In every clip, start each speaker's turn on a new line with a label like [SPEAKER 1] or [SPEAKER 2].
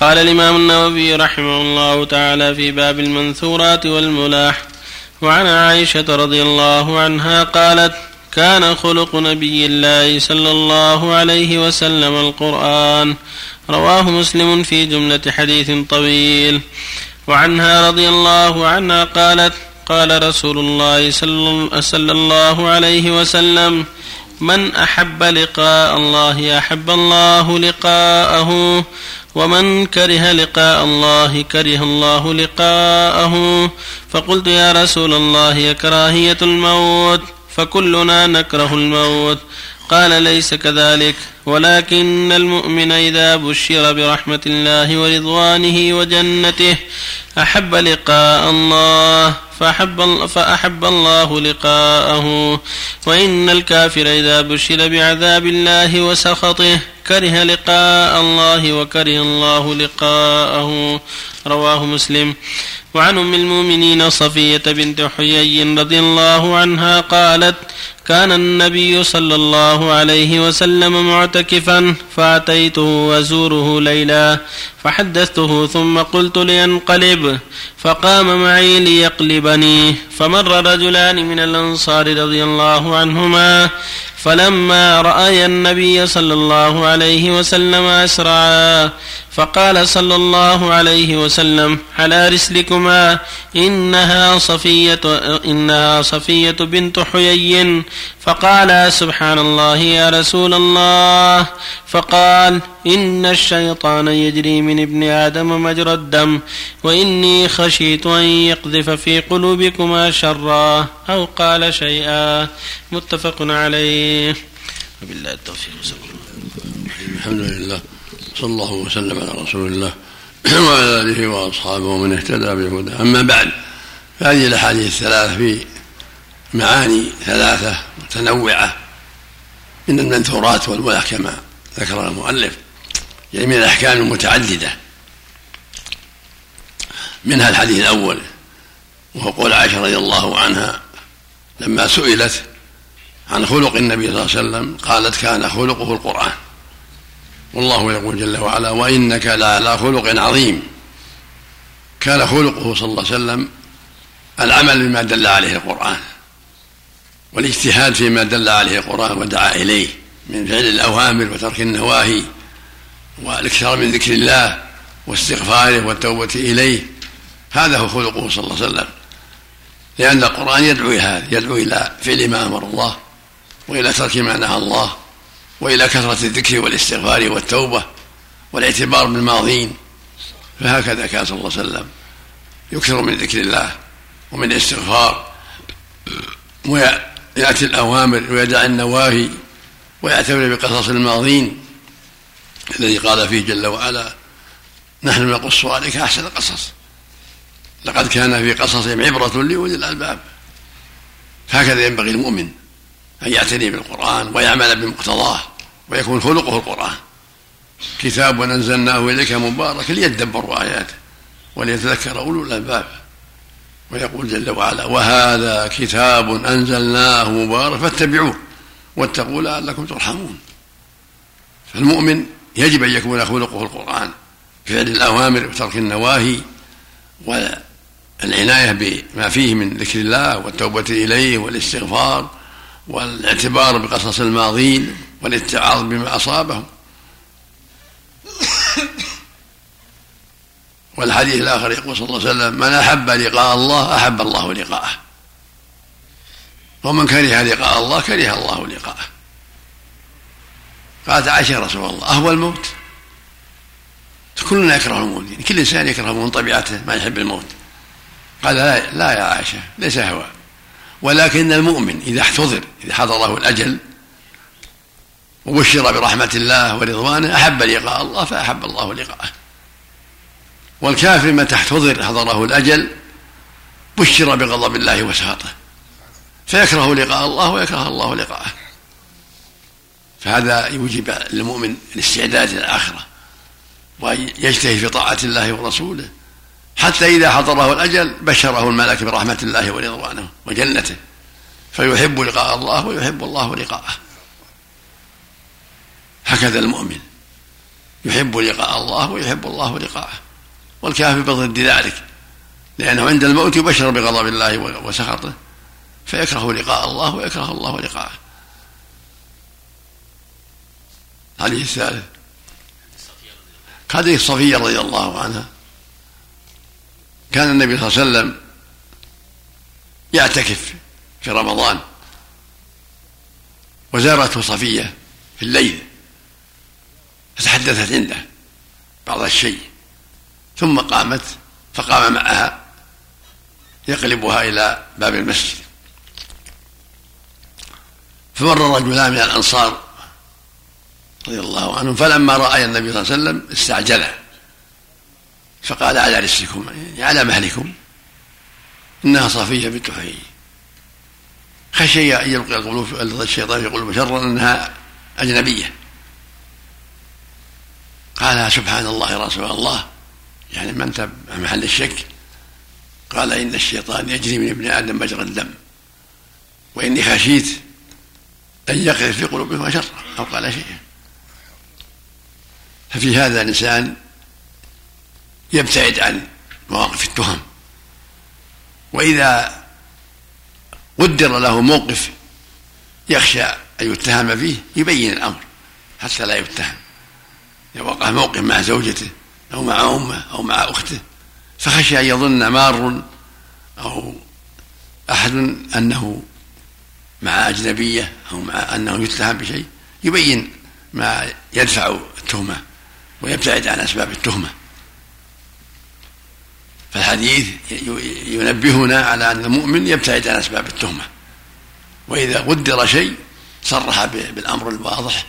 [SPEAKER 1] قال الإمام النووي رحمه الله تعالى في باب المنثورات والملاح وعن عائشة رضي الله عنها قالت كان خلق نبي الله صلى الله عليه وسلم القرآن. رواه مسلم في جملة حديث طويل. وعنها رضي الله عنها قالت قال رسول الله صلى الله عليه وسلم من أحب لقاء الله أحب الله لقاءه ومن كره لقاء الله كره الله لقاءه فقلت يا رسول الله كراهية الموت فكلنا نكره الموت قال ليس كذلك ولكن المؤمن إذا بشر برحمة الله ورضوانه وجنته أحب لقاء الله فأحب, فأحب الله لقاءه وإن الكافر إذا بشر بعذاب الله وسخطه كره لقاء الله وكره الله لقاءه. رواه مسلم. وعن أم المؤمنين صفية بنت حيي رضي الله عنها قالت كان النبي صلى الله عليه وسلم معتكفا فأتيته وأزوره ليلا فحدثته ثم قلت لينقلب فقام معي ليقلبني فمر رجلان من الأنصار رضي الله عنهما فلما رأي النبي صلى الله عليه وسلم أسرعا فقال صلى الله عليه وسلم على رسلكما إنها صفية إنها صفية بنت حيي. فقال سبحان الله يا رسول الله. فقال إن الشيطان يجري من ابن آدم مجرى الدم وإني خشيت أن يقذف في قلوبكما شرا أو قال شيئا. متفق عليه. وبالله التوفيق.
[SPEAKER 2] الحمد لله. صلى الله وسلم على رسول الله وعلى آله وأصحابه ومن اهتدى بهداه. أما بعد فهذه الأحاديث الثلاث في معاني ثلاثة متنوعة من المنثورات والملح كما ذكر المؤلف يعني من الأحكام المتعددة. منها الحديث الأول وهو قول عائشة رضي الله عنها لما سئلت عن خلق النبي صلى الله عليه وسلم قالت كان خلقه القرآن. والله يقول جل وعلا وإنك لعلى خلق عظيم. كان خلقه صلى الله عليه وسلم العمل بما دل عليه القرآن والاجتهاد فيما دل عليه القرآن ودعا إليه من فعل الأوامر وترك النواهي والإكثار من ذكر الله واستغفاره والتوبة إليه. هذا هو خلقه صلى الله عليه وسلم. لأن القرآن يدعو إلى هذا يدعو إلى فعل ما أمر الله وإلى ترك ما نهى الله وإلى كثرة الذكر والاستغفار والتوبة والاعتبار بالماضين. فهكذا كان صلى الله عليه وسلم. يكثر من ذكر الله ومن الاستغفار. ويأتي الأوامر ويدع النواهي ويعتبر بقصص الماضين. الذي قال فيه جل وعلا نحن نقص عليك أحسن القصص. لقد كان في قصصهم عبرة لأولي الألباب. هكذا ينبغي المؤمن أن يعتني بالقرآن ويعمل بمقتضاه. ويكون خلقه القرآن. كتاب أنزلناه إليك مبارك ليدبروا آياته وليتذكر أولو الألباب. ويقول جل وعلا وهذا كتاب أنزلناه مبارك فاتبعوه واتقوا لعلكم ترحمون. فالمؤمن يجب أن يكون خلقه القرآن فعل الأوامر وترك النواهي والعناية بما فيه من ذكر الله والتوبة إليه والاستغفار والاعتبار بقصص الماضين. والاتعاظ بما أصابهم. والحديث الآخر يقول صلى الله عليه وسلم من أحب لقاء الله أحب الله لقاءه. ومن كره لقاء الله كره الله لقاءه. قالت عائشة رسول الله أهوى الموت. كلنا يكره الموت يعني كل إنسان يكره من طبيعته ما يحب الموت. قال لا, لا يا عائشة ليس هوى. ولكن المؤمن إذا احتضر إذا حضره الأجل وبشر برحمة الله ورضوانه أحب لقاء الله فأحب الله لقاءه. والكافر متى احتضر حضره الأجل بشر بغضب الله وسخطه فيكره لقاء الله ويكره الله لقاءه. فهذا يوجب للمؤمن الاستعداد للآخرة ويجتهد في طاعة الله ورسوله حتى إذا حضره الأجل بشره الملك برحمة الله ورضوانه وجنته. فيحب لقاء الله ويحب الله لقاءه. هكذا المؤمن يحب لقاء الله ويحب الله لقاءه والكافر بضد ذلك لأنه عند الموت يبشر بغضب الله وسخطه فيكره لقاء الله ويكره الله لقاءه. الحديث الثالث. حديث صفية رضي الله عنها. كان النبي صلى الله عليه وسلم يعتكف في رمضان وزارته صفية في الليل. فتحدثت عنده بعض الشيء. ثم قامت فقام معها يقلبها إلى باب المسجد. فمر رجلان من الأنصار رضي الله عنهم فلما رأى النبي صلى الله عليه وسلم استعجله فقال على رسلكم يعني على مهلكم. إنها صفية بنت حيي خشي أن يلقي الشيطان في قلوب شرا أنها أجنبية. قال سبحان الله يا رسول الله. يعني ما أنت محل الشك؟ قال إن الشيطان يجري من ابن آدم مجرى الدم. وإني خشيت أن يقذف في قلوبهم شرا أو قال شيئا. ففي هذا الإنسان يبتعد عن مواقف التهم. وإذا قدر له موقف يخشى أن يتهم فيه يبين الأمر حتى لا يتهم. وقع موقف مع زوجته أو مع أمه أو مع أخته فخشي أن يظن مار أو أحد أنه مع أجنبية أو مع أنه يتهم بشيء يبين ما يدفع التهمة ويبتعد عن أسباب التهمة. فالحديث ينبهنا على أن المؤمن يبتعد عن أسباب التهمة. وإذا قدر شيء صرح بالأمر الواضح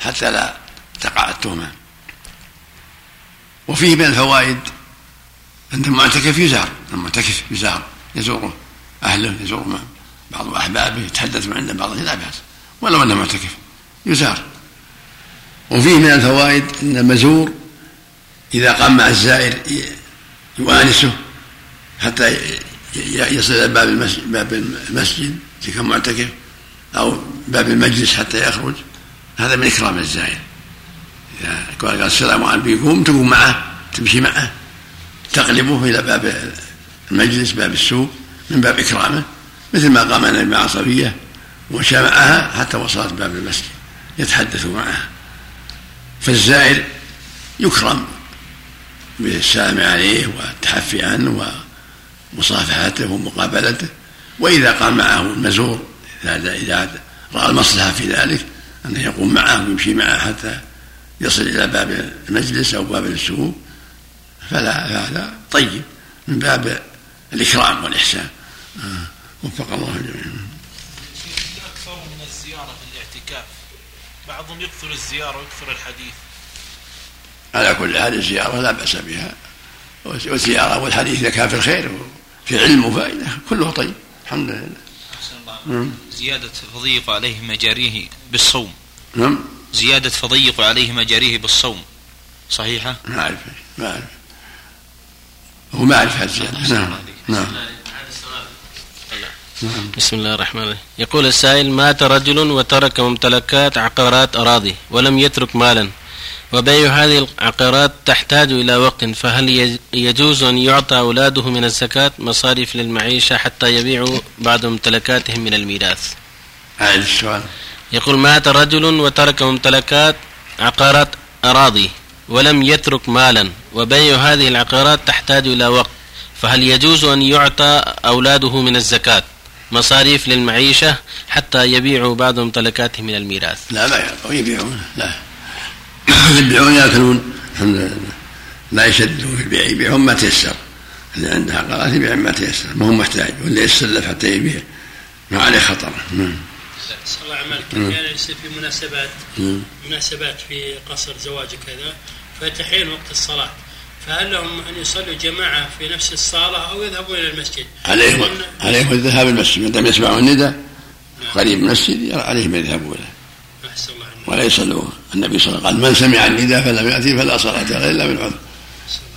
[SPEAKER 2] حتى لا تقع التهمة وفيه من الفوائد أن المعتكف يزار المعتكف يزار يزوره أهله يزور بعض أحبابه يتحدث عنده بعض لا بأس ولو أنه معتكف يزار. وفيه من الفوائد أن المزور إذا قام مع الزائر يؤانسه حتى يصل باب المسجد, باب المسجد إذا كان معتكف أو باب المجلس حتى يخرج. هذا من إكرام الزائر. إذا قال السلام عليكم يقوم تقوم معه تمشي معه. تقلبه إلى باب المجلس باب السوق من باب إكرامه مثل ما قام النبي مع صفية معها حتى وصلت باب المسجد يتحدث معها. فالزائر يكرم بالسلام عليه والتحفي عنه ومصافحته ومقابلته. وإذا قام معه المزور إذا رأى المصلحة في ذلك أنه يقوم معه ويمشي معه حتى يصل إلى باب المجلس أو باب السوق فلا هذا طيب من باب الإكرام والإحسان. آه، وفق الله الجميع.
[SPEAKER 3] أكثر من الزيارة في الاعتكاف. بعضهم يكثر الزيارة ويكثر الحديث.
[SPEAKER 2] على كل حال الزيارة لا بأس بها. والزيارة والحديث إذا كان في الخير وفي علم وفائدة كله طيب. الحمد لله.
[SPEAKER 4] نعم. زيادة فضيق عليه مجاريه بالصوم.
[SPEAKER 2] نعم.
[SPEAKER 4] زيادة فضيق عليه مجاريه بالصوم. صحيحة؟
[SPEAKER 2] ما أعرف. ما أعرف. هو ما أعرف هذا نعم. نعم.
[SPEAKER 1] نعم. بسم الله الرحمن الرحيم. يقول السائل مات رجل وترك ممتلكات عقارات أراضي ولم يترك مالا. وبيع هذه العقارات تحتاج إلى وقت. فهل يجوز أن يعطى أولاده من الزكاة؟ مصاريف للمعيشة حتى يبيعوا بعض ممتلكاتهم من الميراث.
[SPEAKER 2] أعد السؤال.
[SPEAKER 1] يقول مات رجل وترك ممتلكات عقارات أراضي ولم يترك مالا وبيع هذه العقارات تحتاج إلى وقت. فهل يجوز أن يعطى أولاده من الزكاة؟ مصاريف للمعيشة حتى يبيعوا بعض ممتلكاتهم من الميراث.
[SPEAKER 2] لا يعطوا يبيعون لا. يبيعون يأكلون لا يشدون في البيع يبيعون ما تيسر. اللي عنده عقارات يبيع ما تيسر ما هو محتاج. واللي يسلف حتى يبيع ما عليه خطر.
[SPEAKER 3] صلى الله عملك يصير في مناسبات. مناسبات في قصر زواج كذا فتحين وقت الصلاة. فهل لهم أن يصلوا جماعة في نفس الصالة أو يذهبون إلى المسجد؟
[SPEAKER 2] عليهم عليهم الذهاب المسجد. ما دام يسمعون النداء قريب من المسجد عليهم أن يذهبوا إليه. ولا يصلوا النبي صلى الله عليه وسلم قال من سمع النداء فلم يأتي فلا صلاة له إلا من عذر.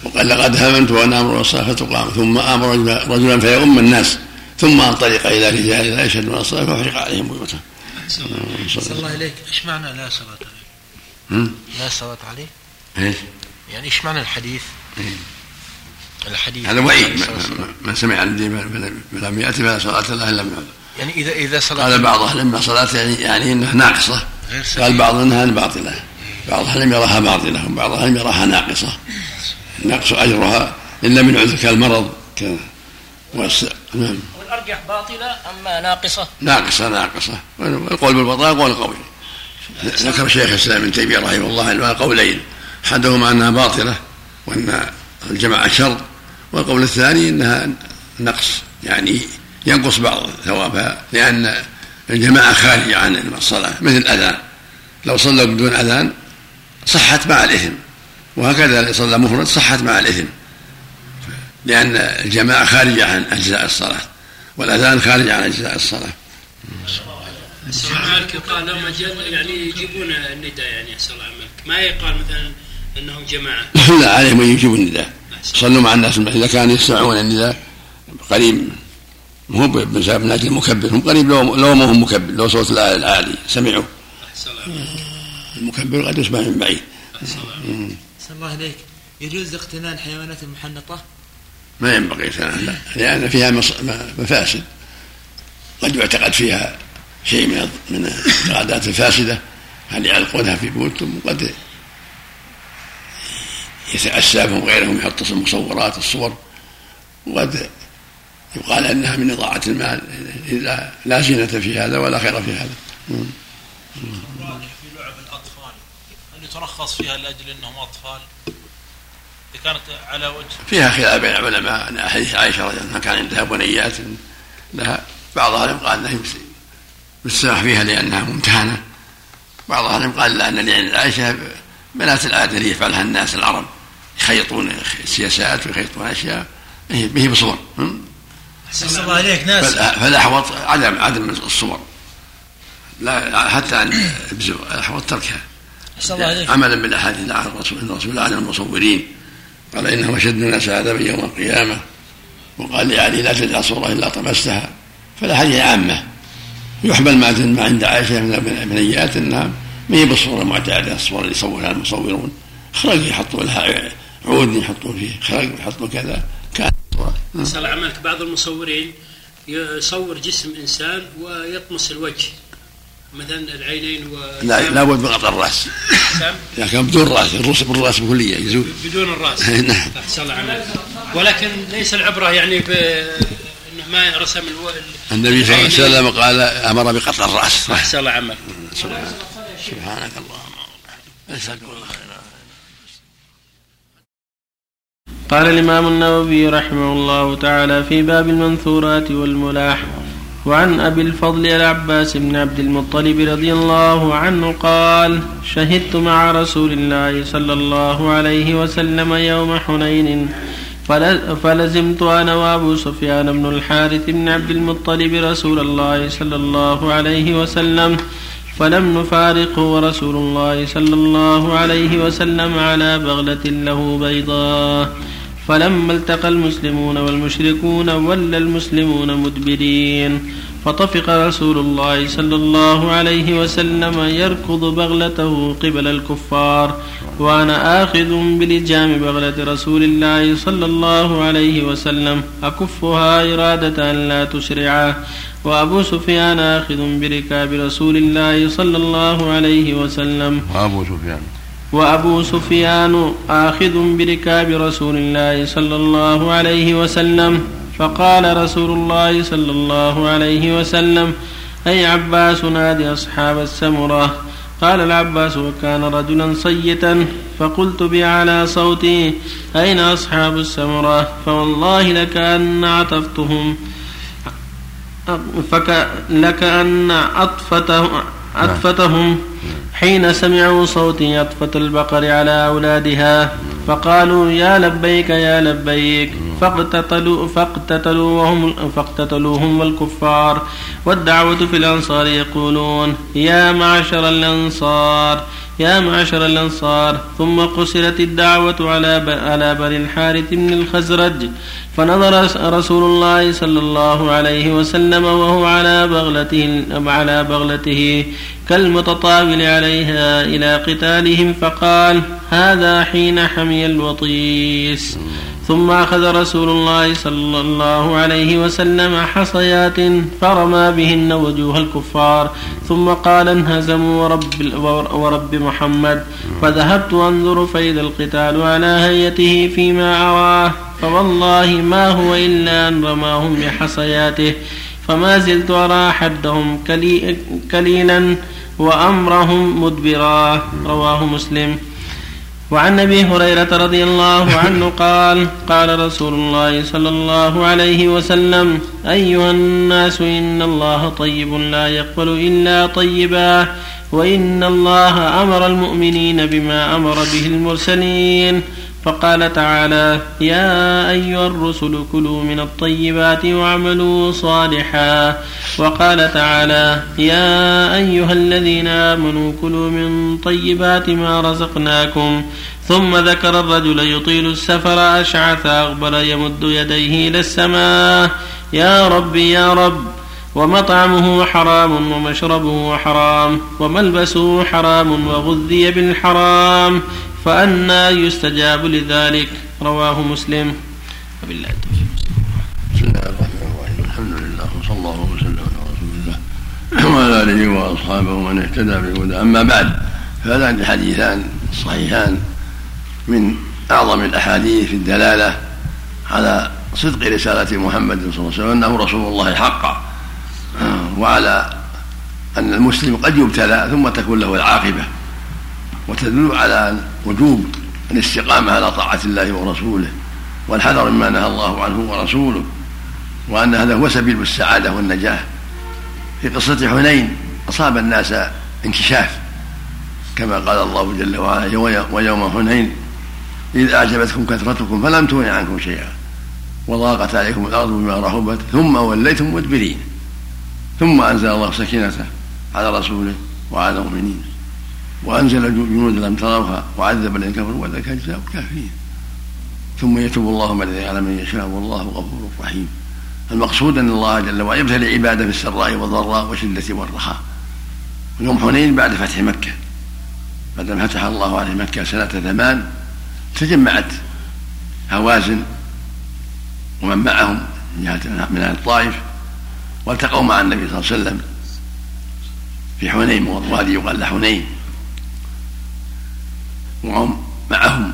[SPEAKER 2] وقال لقد هممت وأن أمر الصلاة فتقام. ثم أمر رجلا فيؤم الناس. ثم انطلق إلى رجال لا يشهدون الصلاة فأحرق عليهم بيوتهم.
[SPEAKER 3] صلى الله إليك. إيش معنى لا صلاة عليه؟ لا صلاة عليه؟
[SPEAKER 2] إيش؟
[SPEAKER 4] يعني إيش معنى الحديث؟
[SPEAKER 2] إيه.
[SPEAKER 4] الحديث.
[SPEAKER 2] هذا وعيد. من سمع الذي لم يأتي فلا صلاة له إلا من
[SPEAKER 4] يعني إذا إذا صلاة
[SPEAKER 2] قال بعض أهل العلم صلاة يعني, يعني إنها ناقصة. قال بعض أنها باطلة. بعض أهل العلم يراها باطلة. وبعض أهل العلم يراها ناقصة. نقص أجرها. إلا من عذر كالمرض
[SPEAKER 5] نعم. والأرجح باطلة أما ناقصة؟
[SPEAKER 2] ناقصة ناقصة. والقول بالبطاقة قول قوي. ذكر شيخ الإسلام ابن تيمية رحمه الله قولين أحدهما أنها باطلة وأن الجماعة شر والقول الثاني أنها نقص يعني ينقص بعض ثوابها لأن الجماعة خارجة عن الصلاة مثل الأذان. لو صلوا بدون أذان صحت مع الإثم وهكذا صلى مفرد صحت مع الإثم لأن الجماعة خارجة عن أجزاء الصلاة. والأذان خارج عن أجزاء الصلاة.
[SPEAKER 3] مالك قال لهم يعني يجيبون النداء يعني أسأل الله ما يقال مثلا أنهم جماعة؟
[SPEAKER 2] لا عليهم أن يجيبوا النداء. صلوا مع الناس إذا كانوا يسمعون النداء قريب. مو من أجل المكبر. هم قريب لو لو ما هم مكبر لو صوت العالي سمعوا. المكبر قد يسمع من بعيد.
[SPEAKER 6] أحسن الله إليك. يجوز اقتناء الحيوانات المحنطة؟
[SPEAKER 2] ما ينبغي لا لأن فيها مفاسد. قد يعتقد فيها شيء من من الاعتقادات الفاسدة. هل يعلقونها في بيوتهم؟ وقد يتأسى بهم غيرهم يحط مصورات الصور. وقد يقال أنها من إضاعة المال. لا, لا زينة في هذا ولا خير في هذا.
[SPEAKER 7] في لعب الأطفال هل يترخص فيها لأجل أنهم أطفال؟ كانت على وجه
[SPEAKER 2] فيها خلاف بين العلماء أن حديث عائشة رضي الله عنها كان عندها بنيات لها بعض اهلهم قال أنها يستراح فيها لأنها ممتهنة بعض اهلهم قال لا ان لعن عائشة بنات العادة اللي يفعلها الناس العرب يخيطون سياسات ويخيطون أشياء به بصور
[SPEAKER 6] أحسن الله عليك ناس.
[SPEAKER 2] فالأحوط عدم عدم الصور. لا حتى أن الأحوط تركها. الله عليك. عملا بالأحاديث عن الرسول إن الرسول عن المصورين. قال إنهم أشد الناس عذابا يوم القيامة. وقال لعلي لا تجعل صورة إلا طمستها. فالأحاديث عامة. يحمل ما عند عائشة من البنيات أنها ما هي بالصورة المعتادة الصور اللي يصورها المصورون. خرج يحطوا لها عود يحطوا فيه خرج يحطوا كذا. كان
[SPEAKER 3] صار عملك بعض المصورين يصور جسم إنسان ويطمس الوجه مثلا العينين و
[SPEAKER 2] لا لابد من قطع الرأس. لكن بدون رأس الرؤوس بالرأس بكليه يزول.
[SPEAKER 3] بدون الرأس.
[SPEAKER 2] نعم.
[SPEAKER 3] أحسن الله عملك ولكن ليس العبرة يعني ب إنه ما رسم ألو...
[SPEAKER 2] النبي صلى الله عليه وسلم قال أمر بقطع الرأس.
[SPEAKER 3] أحسن الله
[SPEAKER 2] سبحانك اللهم نسالك الله خير
[SPEAKER 1] قال الإمام النووي رحمه الله تعالى في باب المنثورات والملاح وعن أبي الفضل العباس بن عبد المطلب رضي الله عنه قال شهدت مع رسول الله صلى الله عليه وسلم يوم حنين فلزمت أنا وأبو سفيان بن الحارث بن عبد المطلب رسول الله صلى الله عليه وسلم فلم نفارقه ورسول الله صلى الله عليه وسلم على بغلة له بيضاء. فلما التقى المسلمون والمشركون ولى المسلمون مدبرين. فطفق رسول الله صلى الله عليه وسلم يركض بغلته قبل الكفار. وأنا آخذ بلجام بغلة رسول الله صلى الله عليه وسلم. أكفها إرادة أن لا تسرعه وأبو سفيان آخذ بركاب رسول الله صلى الله عليه وسلم.
[SPEAKER 2] وأبو سفيان.
[SPEAKER 1] وأبو سفيان آخذ بركاب رسول الله صلى الله عليه وسلم. فقال رسول الله صلى الله عليه وسلم أي عباس نادي أصحاب السمرة؟ قال العباس وكان رجلا صيتا فقلت بأعلى صوتي أين أصحاب السمرة؟ فوالله لكأن عطفتهم. فك لكأن أطفتهم أطفتهم حين سمعوا صوتي أطفة البقر على أولادها فقالوا يا لبيك يا لبيك فاقتتلوا فاقتتلوا وهم فاقتتلوهم الكفار والدعوة في الأنصار يقولون يا معشر الأنصار يا معشر الأنصار ثم قصرت الدعوة على على بني الحارث بن الخزرج فنظر رسول الله صلى الله عليه وسلم وهو على بغلته على بغلته كالمتطاول عليها إلى قتالهم فقال هذا حين حمي الوطيس. ثم أخذ رسول الله صلى الله عليه وسلم حصيات فرمى بهن وجوه الكفار. ثم قال انهزموا ورب, ورب محمد. فذهبت أنظر فإذا القتال على هيئته فيما أراه فوالله ما هو إلا أن رماهم بحصياته. فما زلت أرى حدهم كليلا وأمرهم مدبرا. رواه مسلم. وعن أبي هريرة رضي الله عنه قال قال رسول الله صلى الله عليه وسلم أيها الناس إن الله طيب لا يقبل إلا طيبا وإن الله أمر المؤمنين بما أمر به المرسلين. فقال تعالى يا أيها الرسل كلوا من الطيبات واعملوا صالحا. وقال تعالى يا أيها الذين آمنوا كلوا من طيبات ما رزقناكم. ثم ذكر الرجل يطيل السفر أشعث أغبر يمد يديه إلى السماء. يا رب يا رب ومطعمه حرام ومشربه حرام وملبسه حرام وغذي بالحرام. فأنى يستجاب لذلك. رواه مسلم. وبالله التوفيق.
[SPEAKER 2] بسم الله الرحمن الرحيم. الحمد لله وصلى الله وسلم على رسول الله وعلى آله وأصحابه ومن اهتدى بهدى أما بعد فهذان الحديثان الصحيحان من أعظم الأحاديث في الدلالة على صدق رسالة محمد صلى الله عليه وسلم أنه رسول الله حقا. وعلى أن المسلم قد يبتلى ثم تكون له العاقبة. وتدل على وجوب الاستقامة على طاعة الله ورسوله والحذر مما نهى الله عنه ورسوله وأن هذا هو سبيل السعادة والنجاة. في قصة حنين أصاب الناس انكشاف كما قال الله جل وعلا ويوم حنين إذ أعجبتكم كثرتكم فلم تغن عنكم شيئا وضاقت عليكم الأرض بما رحبت ثم وليتم مدبرين ثم أنزل الله سكينته على رسوله وعلى المؤمنين. وأنزل جنود لم تروها وعذب الذين كفروا وذلك جزاء الكافرين. ثم يتوب الله من على من يشاء والله غفور رحيم. المقصود أن الله جل وعلا يبتلي عباده في السراء والضراء والشدة والرخاء. يوم حنين بعد فتح مكة. بعد فتح الله عليه مكة سنة ثمان تجمعت هوازن ومن معهم من أهل الطائف والتقوا مع النبي صلى الله عليه وسلم في حنين وادي يقال حنين. وهم معهم.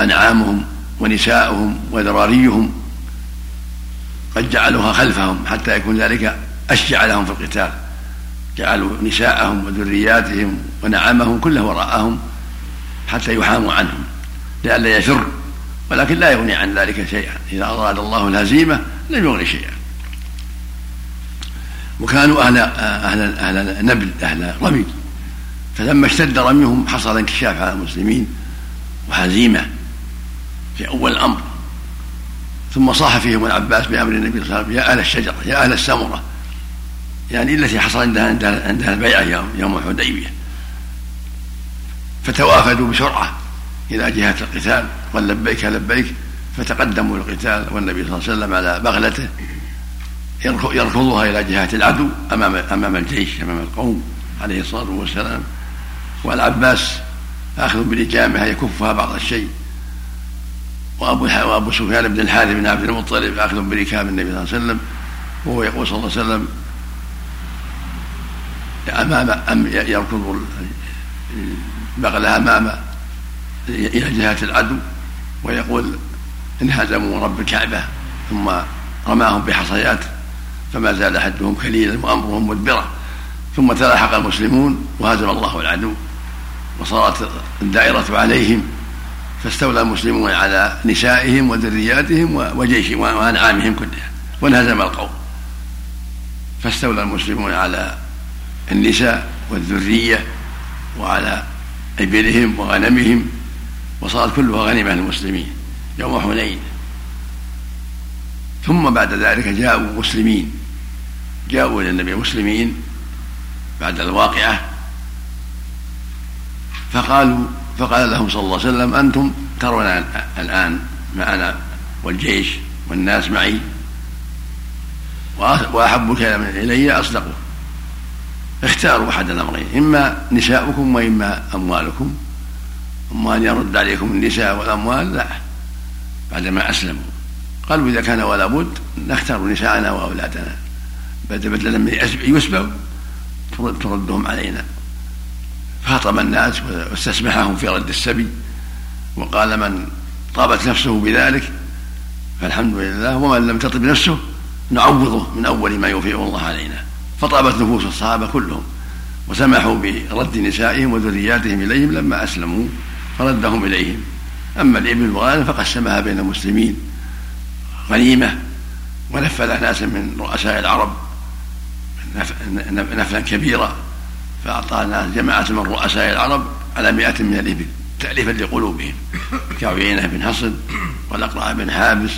[SPEAKER 2] أنعامهم ونساؤهم وذراريهم. قد جعلوها خلفهم حتى يكون ذلك أشجع لهم في القتال. جعلوا نساءهم وذرياتهم ونعمهم كله وراءهم حتى يحاموا عنهم لئلا يفر ولكن لا يغني عن ذلك شيئا. إذا أراد الله الهزيمة لم يغني شيئا. وكانوا أهل أهل أهل نبل أهل رمي. فلما اشتد رميهم حصل انكشاف على المسلمين وهزيمة في أول الأمر ثم صاح فيهم العباس بأمر النبي صلى الله عليه وسلم يا أهل الشجرة يا أهل السمرة. يعني التي حصل عندها عندها البيعة يوم يوم الحديبية. فتوافدوا بسرعة إلى جهة القتال قال لبيك. لبيك فتقدموا للقتال والنبي صلى الله عليه وسلم على بغلته يركضها إلى جهة العدو أمام أمام الجيش أمام القوم عليه الصلاة والسلام. والعباس آخذ بالإجامة يكفها بعض الشيء. وأبو وأبو سفيان بن الحارث بن عبد المطلب آخذ بركاب النبي صلى الله عليه وسلم وهو يقول صلى الله عليه وسلم أمام أم يركض البغلة أمام إلى جهة العدو ويقول انهزموا رب الكعبة ثم رماهم بحصيات فما زال حدهم كليلا وأمرهم مدبرا ثم تلاحق المسلمون وهزم الله العدو. وصارت الدائرة عليهم فاستولى المسلمون على نسائهم وذرياتهم وجيشهم وأنعامهم كلها وانهزم القوم. فاستولى المسلمون على النساء والذرية وعلى إبلهم وغنمهم وصارت كلها غنيمة للمسلمين يوم حنين. ثم بعد ذلك جاءوا مسلمين جاءوا إلى النبي مسلمين بعد الواقعة فقالوا فقال لهم صلى الله عليه وسلم أنتم ترون الآن معنا والجيش والناس معي وأحب الكلام إلي أصدقه اختاروا أحد الأمرين إما نساؤكم وإما أموالكم. أما أن يرد عليكم النساء والأموال؟ لا بعدما أسلموا. قالوا إذا كان ولا بد نختار نساءنا وأولادنا. بدلا من يسبوا تردهم علينا. فخطب الناس واستسمحهم في رد السبي وقال من طابت نفسه بذلك فالحمد لله ومن لم تطب نفسه نعوضه من أول ما يوفيه الله علينا. فطابت نفوس الصحابة كلهم وسمحوا برد نسائهم وذرياتهم إليهم لما أسلموا فردهم إليهم. أما الإبل الغانم فقسمها بين المسلمين غنيمة ونفذ ناس من رؤساء العرب نفلا كبيرا. فأعطى ناس جماعة من رؤساء العرب على مئة من الإبل تأليفا لقلوبهم. كعيينة بن حصن والأقرع بن حابس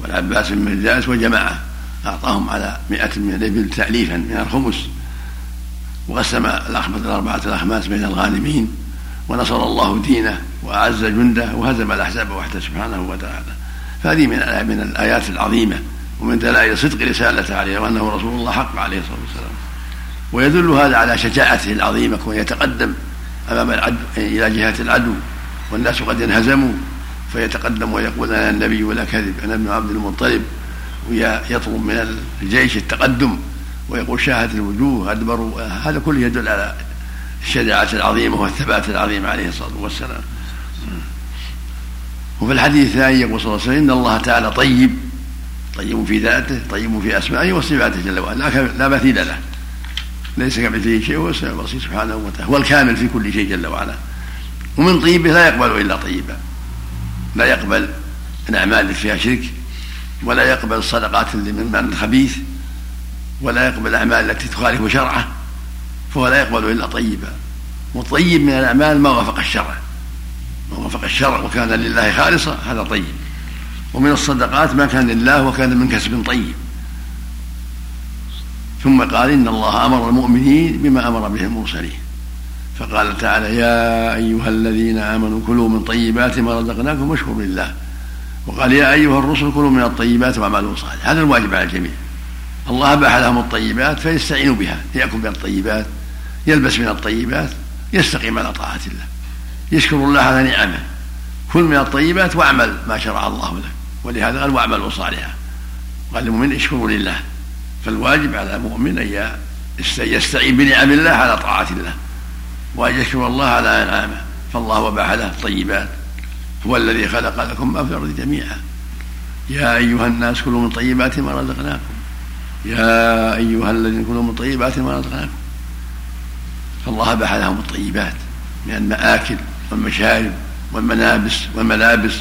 [SPEAKER 2] والعباس بن مجاز وجماعة أعطاهم على مئة من الإبل تأليفا من الخمس. وقسم الأخمس الأربعة الأخماس بين الغانمين ونصر الله دينه وأعز جنده وهزم الأحزاب وحده سبحانه وتعالى. فهذه من من الآيات العظيمة ومن دلائل صدق رسالته عليه وأنه رسول الله حق عليه الصلاة والسلام. ويدل هذا على شجاعته العظيمة كون يتقدم أمام العدو إلى جهة العدو والناس قد انهزموا فيتقدم ويقول أنا النبي ولا كذب أنا ابن عبد المطلب ويطلب من الجيش التقدم ويقول شاهت الوجوه أدبروا هذا كله يدل على الشجاعة العظيمة والثبات العظيم عليه الصلاة والسلام. وفي الحديث الثاني يقول صلى الله عليه وسلم إن الله تعالى طيب طيب في ذاته طيب في أسمائه وصفاته جل وعلا لا مثيل له. ليس كمثله شيء وهو السميع البصير سبحانه وتعالى هو الكامل في كل شيء جل وعلا. ومن طيبه لا يقبل إلا طيبا لا يقبل الاعمال التي فيها شرك ولا يقبل الصدقات اللي من مال خبيث ولا يقبل الاعمال التي تخالف شرعه فهو لا يقبل إلا طيبا والطيب من الأعمال ما وافق الشرع. ما وافق الشرع وكان لله خالصا هذا طيب. ومن الصدقات ما كان لله وكان من كسب طيب. ثم قال إن الله أمر المؤمنين بما أمر به المرسلين. فقال تعالى يا أيها الذين آمنوا كلوا من طيبات ما رزقناكم واشكروا لله. وقال يا أيها الرسل كلوا من الطيبات واعملوا صالحا. هذا الواجب على الجميع. الله أباح لهم الطيبات فيستعينوا بها. يأكل من الطيبات يلبس من الطيبات يستقيم على طاعة الله. يشكر الله على نعمه. كل من الطيبات واعمل ما شرع الله لك. ولهذا قال واعملوا صالحا. قال المؤمن اشكروا لله. فالواجب على المؤمن أن يستعين بنعم الله على طاعة الله وأن يشكر الله على أنعامه. فالله وباح له الطيبات. هو الذي خلق لكم ما في الأرض جميعا. يا أيها الناس كلوا من طيبات ما رزقناكم. يا أيها الذين كلوا من طيبات ما رزقناكم. فالله أباح لهم الطيبات من المآكل والمشارب والملابس والملابس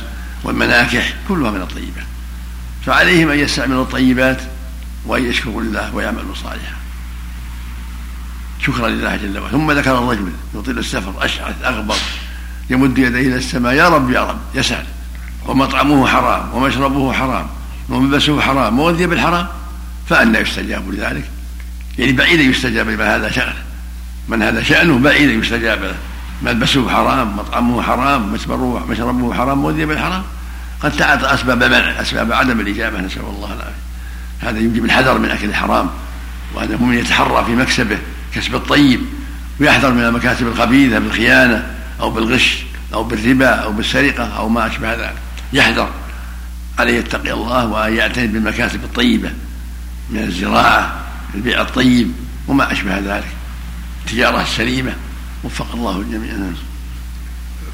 [SPEAKER 2] والمناكح كلها من الطيبات. فعليهم أن يستعملوا الطيبات وأن يشكروا لله ويعملوا صالحا. شكرا لله جل وعلا. ثم ذكر الرجل يطيل السفر أشعث أغبر يمد يديه إلى السماء يا رب يا رب يسأل. ومطعمه حرام ومشربه حرام وملبسه حرام وغذي بالحرام. فأنى يستجاب لذلك. يعني بعيد يستجاب لمن هذا شأنه من هذا شأنه بعيد يستجاب له. ملبسه حرام مطعمه حرام مشربه حرام وغذي بالحرام. قد تعاطى أسباب منع أسباب عدم الإجابة نسأل الله العافية. هذا يوجب الحذر من أكل الحرام وان المؤمن يتحرى في مكسبه كسب الطيب ويحذر من المكاسب الخبيثة بالخيانة أو بالغش أو بالربا أو بالسرقة أو ما أشبه ذلك. يحذر. عليه يتقي الله وأن يعتني بالمكاسب الطيبة من الزراعة البيع الطيب وما أشبه ذلك. التجارة السليمة وفق الله الجميع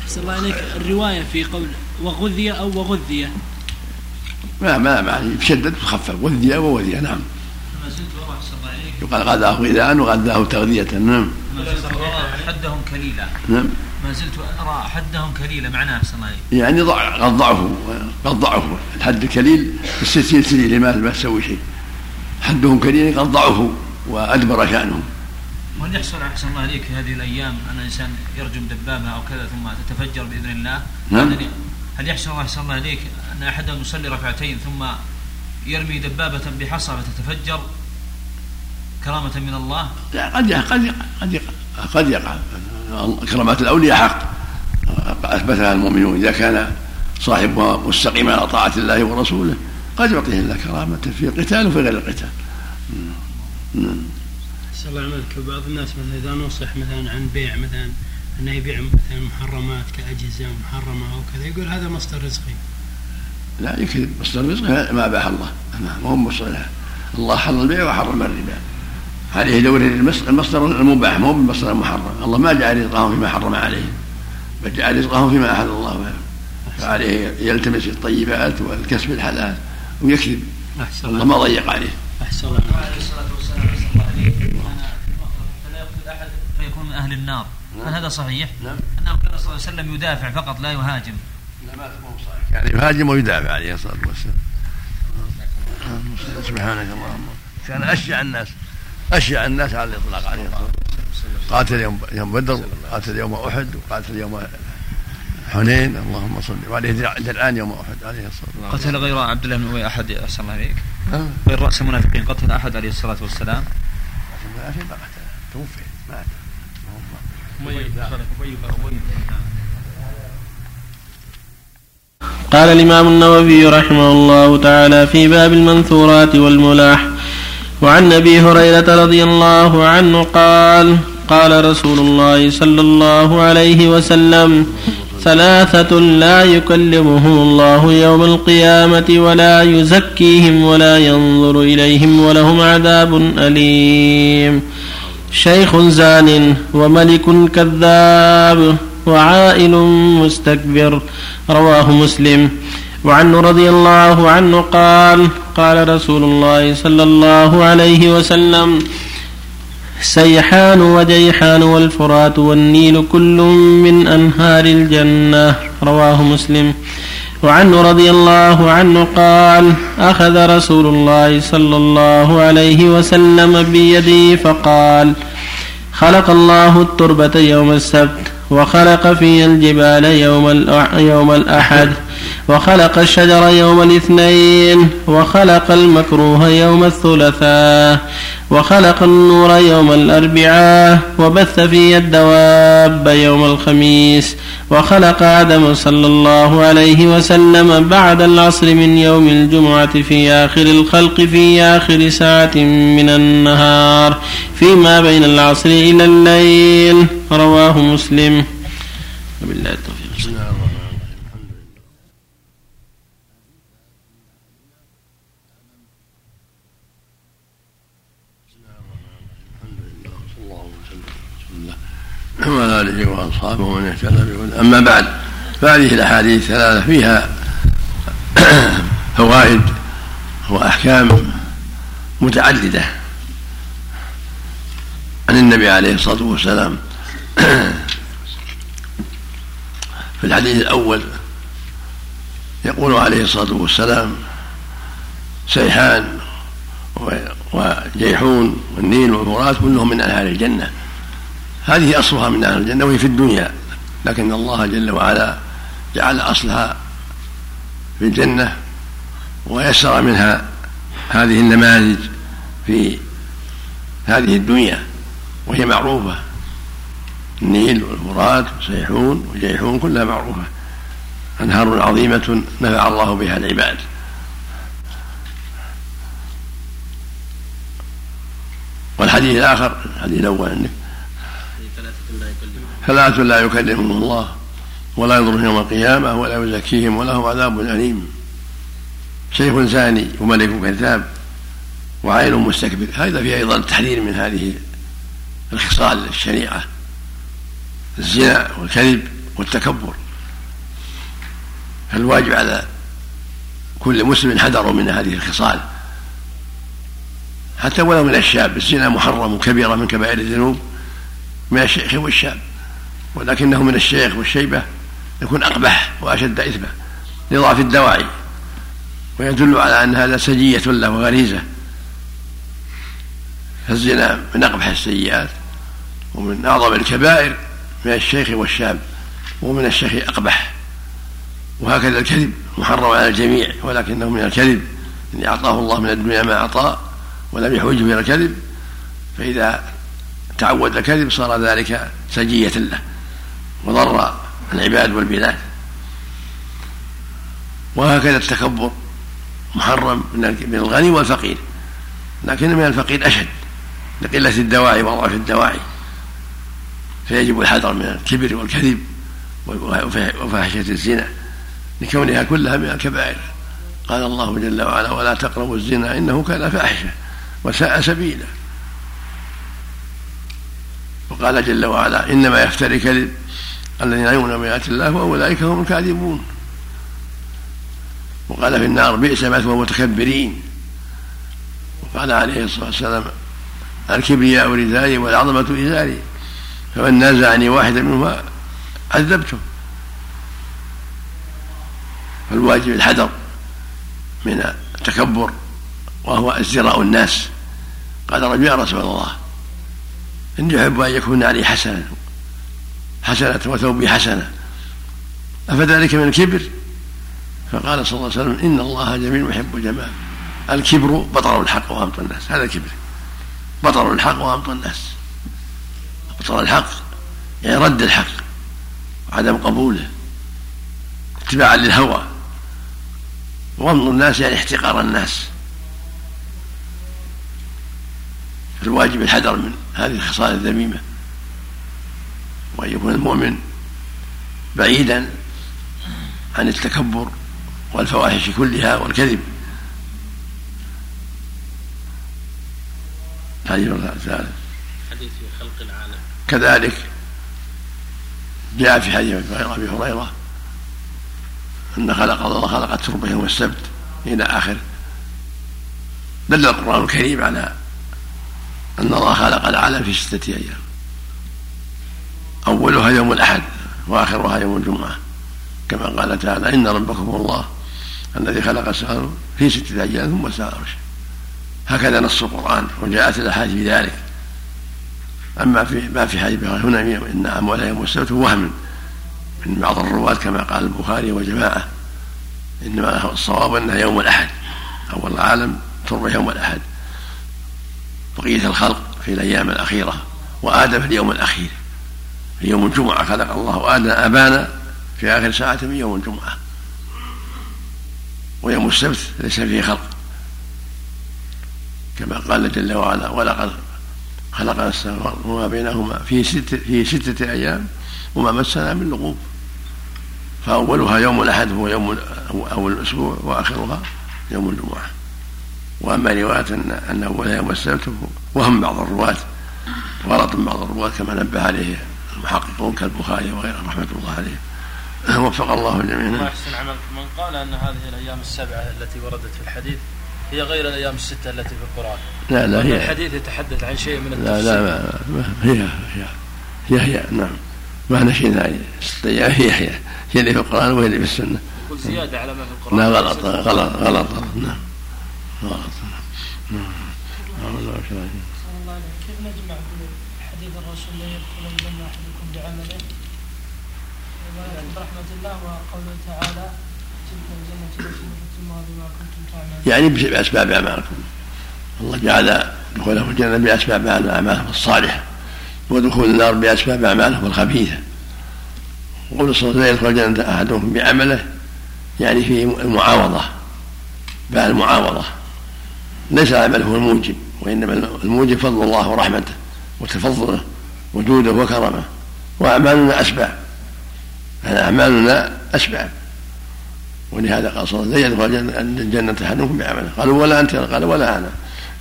[SPEAKER 8] أحسن الله عليك الرواية في قول وغذي أو وغذي.
[SPEAKER 2] ما ما يعني يشدد وخفف وذي ووذي نعم. يقال غداه غذاء وغداه تغذية نعم.
[SPEAKER 4] ما زلت أرى حدهم كليلا.
[SPEAKER 2] نعم.
[SPEAKER 4] ما زلت أرى حدهم كليلا معناه أحسن الله
[SPEAKER 2] يعني ضع قد ضعفوا قد ضعفوا. الحد الكليل في الستين سنة لما ما تسوي شيء. حدهم كليل قد ضعفوا وأدبر شأنهم
[SPEAKER 4] وهل يحصل أحسن الله عليك في هذه الأيام أن الإنسان يرجم دبابة أو كذا ثم تتفجر بإذن الله؟
[SPEAKER 2] نعم.
[SPEAKER 4] هل يحصل الله أحسن الله عليك أن أحدهم يصلي ركعتين ثم يرمي دبابة بحصى فتتفجر كرامة من الله؟
[SPEAKER 2] لا قد يقع قد يقع قد يقع قد يقع. كرامات الأولياء حق. أثبتها المؤمنون إذا كان صاحبها مستقيما على طاعة الله ورسوله قد يعطيه الله كرامة في القتال وفي غير القتال.
[SPEAKER 3] أحسن الله عملك بعض الناس مثلا إذا نصح مثلا عن بيع مثلا أنه يبيع مثلا محرمات كأجهزة محرمة أو كذا يقول هذا مصدر رزقي.
[SPEAKER 2] لا يكذب مصدر رزقه ما اباح الله. ما هو مصدر الله حرم البيع وحرم الربا. عليه دور المصدر المباح مو بالمصدر المحرم الله ما جعل رزقهم فيما حرم عليهم بل جعل رزقهم فيما أحل الله له فعليه يلتمس الطيبات والكسب الحلال ويكذب. أحسن الله ما ضيق عليه.
[SPEAKER 4] أحسن الله عليه الصلاة والسلام فلا يقتل أحد فيكون من أهل النار. هل هذا صحيح؟ نعم. أنه كان صلى الله عليه وسلم يدافع فقط لا يهاجم.
[SPEAKER 2] لا ما صحيح. يعني يهاجم ويدافع عليه الصلاة والسلام. سبحانك اللهم. كان أشجع الناس أشجع الناس على الإطلاق عليه الصلاة والسلام. قاتل يوم يوم بدر قاتل يوم أحد وقاتل يوم حنين. اللهم صل وعليه درعان يوم أحد عليه الصلاة
[SPEAKER 4] والسلام. قتل غير عبد الله بن أبي أحد أحسن الله عليك غير رأس المنافقين قتل أحد عليه الصلاة والسلام.
[SPEAKER 2] المنافقين ما قتل توفي مات.
[SPEAKER 1] قال الإمام النووي رحمه الله تعالى في باب المنثورات والملاح وعن أبي هريرة رضي الله عنه قال قال رسول الله صلى الله عليه وسلم ثلاثة لا يكلمهم الله يوم القيامة ولا يزكيهم ولا ينظر إليهم ولهم عذاب أليم. شيخ زان وملك كذاب وعائل مستكبر رواه مسلم. وعنه رضي الله عنه قال قال رسول الله صلى الله عليه وسلم سيحان وديحان والفرات والنيل كل من أنهار الجنة رواه مسلم. وعنه رضي الله عنه قال أخذ رسول الله صلى الله عليه وسلم بيدي فقال خلق الله التربة يوم السبت وخلق في الجبال يوم يوم الأحد. وخلق الشجر يوم الاثنين وخلق المكروه يوم الثلاثاء وخلق النور يوم الأربعاء وبث في الدواب يوم الخميس وخلق آدم صلى الله عليه وسلم بعد العصر من يوم الجمعة في آخر الخلق في آخر ساعة من النهار فيما بين العصر إلى الليل رواه مسلم. وبالله التوفيق.
[SPEAKER 2] وعلى اله وأصحابه ومن اهتدى أما بعد فهذه الأحاديث ثلاثة فيها فوائد وأحكام متعددة عن النبي عليه الصلاة والسلام. في الحديث الأول يقول عليه الصلاة والسلام سيحان وجيحون والنيل والفرات كلهم من انهار الجنة. هذه أصلها من أهل الجنة وهي في الدنيا لكن الله جل وعلا جعل أصلها في الجنة ويسر منها هذه النماذج في هذه الدنيا وهي معروفة. النيل والفرات وسيحون وجيحون كلها معروفة. أنهار عظيمة نفع الله بها العباد. والحديث الآخر الحديث الأول عندك. ثلاثة لا يكلمهم الله ولا ينظرهم يوم القيامة ولا يزكيهم ولهم عذاب أليم. شيخ زاني وملك كذاب وعائل مستكبر هذا فيه أيضا التحذير من هذه الخصال الشنيعة الزنا والكذب والتكبر. فالواجب على كل مسلم حذر من هذه الخصال. حتى ولو من الشاب الزنا محرم كبيرة من كبائر الذنوب من الشيخ والشاب. ولكنه من الشيخ والشيبة يكون أقبح وأشد إثما لضعف الدواعي ويدل على أن هذا سجية له وغريزة. فالزنا من أقبح السيئات ومن أعظم الكبائر من الشيخ والشاب ومن الشيخ أقبح. وهكذا الكذب محرم على الجميع ولكنه من الكذب. إن أعطاه الله من الدنيا ما أعطاه ولم يحوجه إلى الكذب فإذا تعود الكذب صار ذلك سجية له. وضر العباد والبلاد. وهكذا التكبر محرم من الغني والفقير. لكن من الفقير أشد. لقلة الدواعي وضعف الدواعي. فيجب الحذر من الكبر والكذب وفاحشة الزنا. لكونها كلها من الكبائر. قال الله جل وعلا ولا تقربوا الزنا إنه كان فاحشة وساء سبيلا. وقال جل وعلا إنما يفتري كذب الذين يؤمنون بآيات الله وأولئك هم الكاذبون. وقال في النار بئس مثوى المتكبرين وقال عليه الصلاة والسلام الكبرياء ردائي والعظمة إزاري فمن نازعني واحدا منهما عذبته. فالواجب الحذر من التكبر وهو ازدراء الناس. قال رجل يا رسول الله إني أحب أن يكون علي حسنة حسنة وثوبي حسنة. أفذلك من الكبر؟ فقال صلى الله عليه وسلم إن الله جميل يحب الجمال الكبر بطر الحق وأمط الناس. هذا الكبر بطر الحق وأمط الناس. بطر الحق يعني رد الحق وعدم قبوله اتباعا للهوى. وغمض الناس يعني احتقار الناس. الواجب الحذر من هذه الخصال الذميمة. وأن يكون المؤمن بعيدا عن التكبر والفواحش كلها والكذب. هذه الثالث
[SPEAKER 1] حديث خلق العالم.
[SPEAKER 2] كذلك جاء في حديث أبي هريره أن خلق الله خلق التربة يوم السبت إلى اخره دل القرآن الكريم على أن الله خلق العالم في ستة أيام. أولها يوم الأحد وآخرها يوم الجمعة. كما قال تعالى إن ربكم الله الذي خلق السماء في ستة أيام ثم استوى هكذا نص القرآن وجاءت الأحاديث في ذلك. أما في ما في حديث هنا إن أموال يوم السبت وهم. من بعض الرواة كما قال البخاري وجماعة إنما الصواب أنها يوم الأحد. أول العالم تربى يوم الأحد. بقية الخلق في الأيام الأخيرة وآدم في اليوم الأخير. في يوم الجمعة خلق الله آدم أبانا في آخر ساعة من يوم الجمعة. ويوم السبت ليس فيه خلق. كما قال جل وعلا ولقد خلق السماوات وما بينهما في ستة في ستة أيام وما مسنا من لغوب. فأولها يوم الأحد هو يوم أول الأسبوع وآخرها يوم الجمعة. وأما رواية أن أن أولها يوم السبت وهم بعض الرواة غلط بعض الرواة كما نبه عليه المحققون كالبخاري وغيره رحمة الله عليه. وفق الله الجميع
[SPEAKER 1] الله يحسن عملكم من قال أن هذه الأيام السبعة التي وردت في الحديث هي غير الأيام الستة التي في القرآن.
[SPEAKER 2] لا لا هي.
[SPEAKER 1] الحديث يتحدث عن شيء من
[SPEAKER 2] لا
[SPEAKER 1] التفسير
[SPEAKER 2] لا ما ما هي هي هي هي نعم. ما شيء ثاني. ست أيام هي هي هي اللي في القرآن وهي اللي في السنة.
[SPEAKER 1] يقول زيادة على ما في القرآن.
[SPEAKER 2] لا غلط غلط غلط غلط نعم. غلط نعم
[SPEAKER 9] الله كيف نجمع بين حديث الرسول لا يدخل الجنة بعمله برحمة الله وقوله تعالى تلك الجنة التي نورثتموها بما كنتم تعملون.
[SPEAKER 2] يعني بأسباب أعمالكم. الله جعل دخوله الجنة بأسباب أعمالهم الصالحة ودخول النار بأسباب أعمالهم الخبيثة. وقول صلى الله عليه وسلم يدخل الجنة أحدهم بعمله. يعني في المعاوضة. بقى المعاوضة. ليس العمل هو الموجب وإنما الموجب فضل الله ورحمته وتفضله وجوده وكرمه. وأعمالنا أسباب يعني أعمالنا أسباب ولهذا قال صلى الله عليه وسلم يدخل الجنة أحدكم بعمله. قالوا ولا أنت. قال ولا أنا.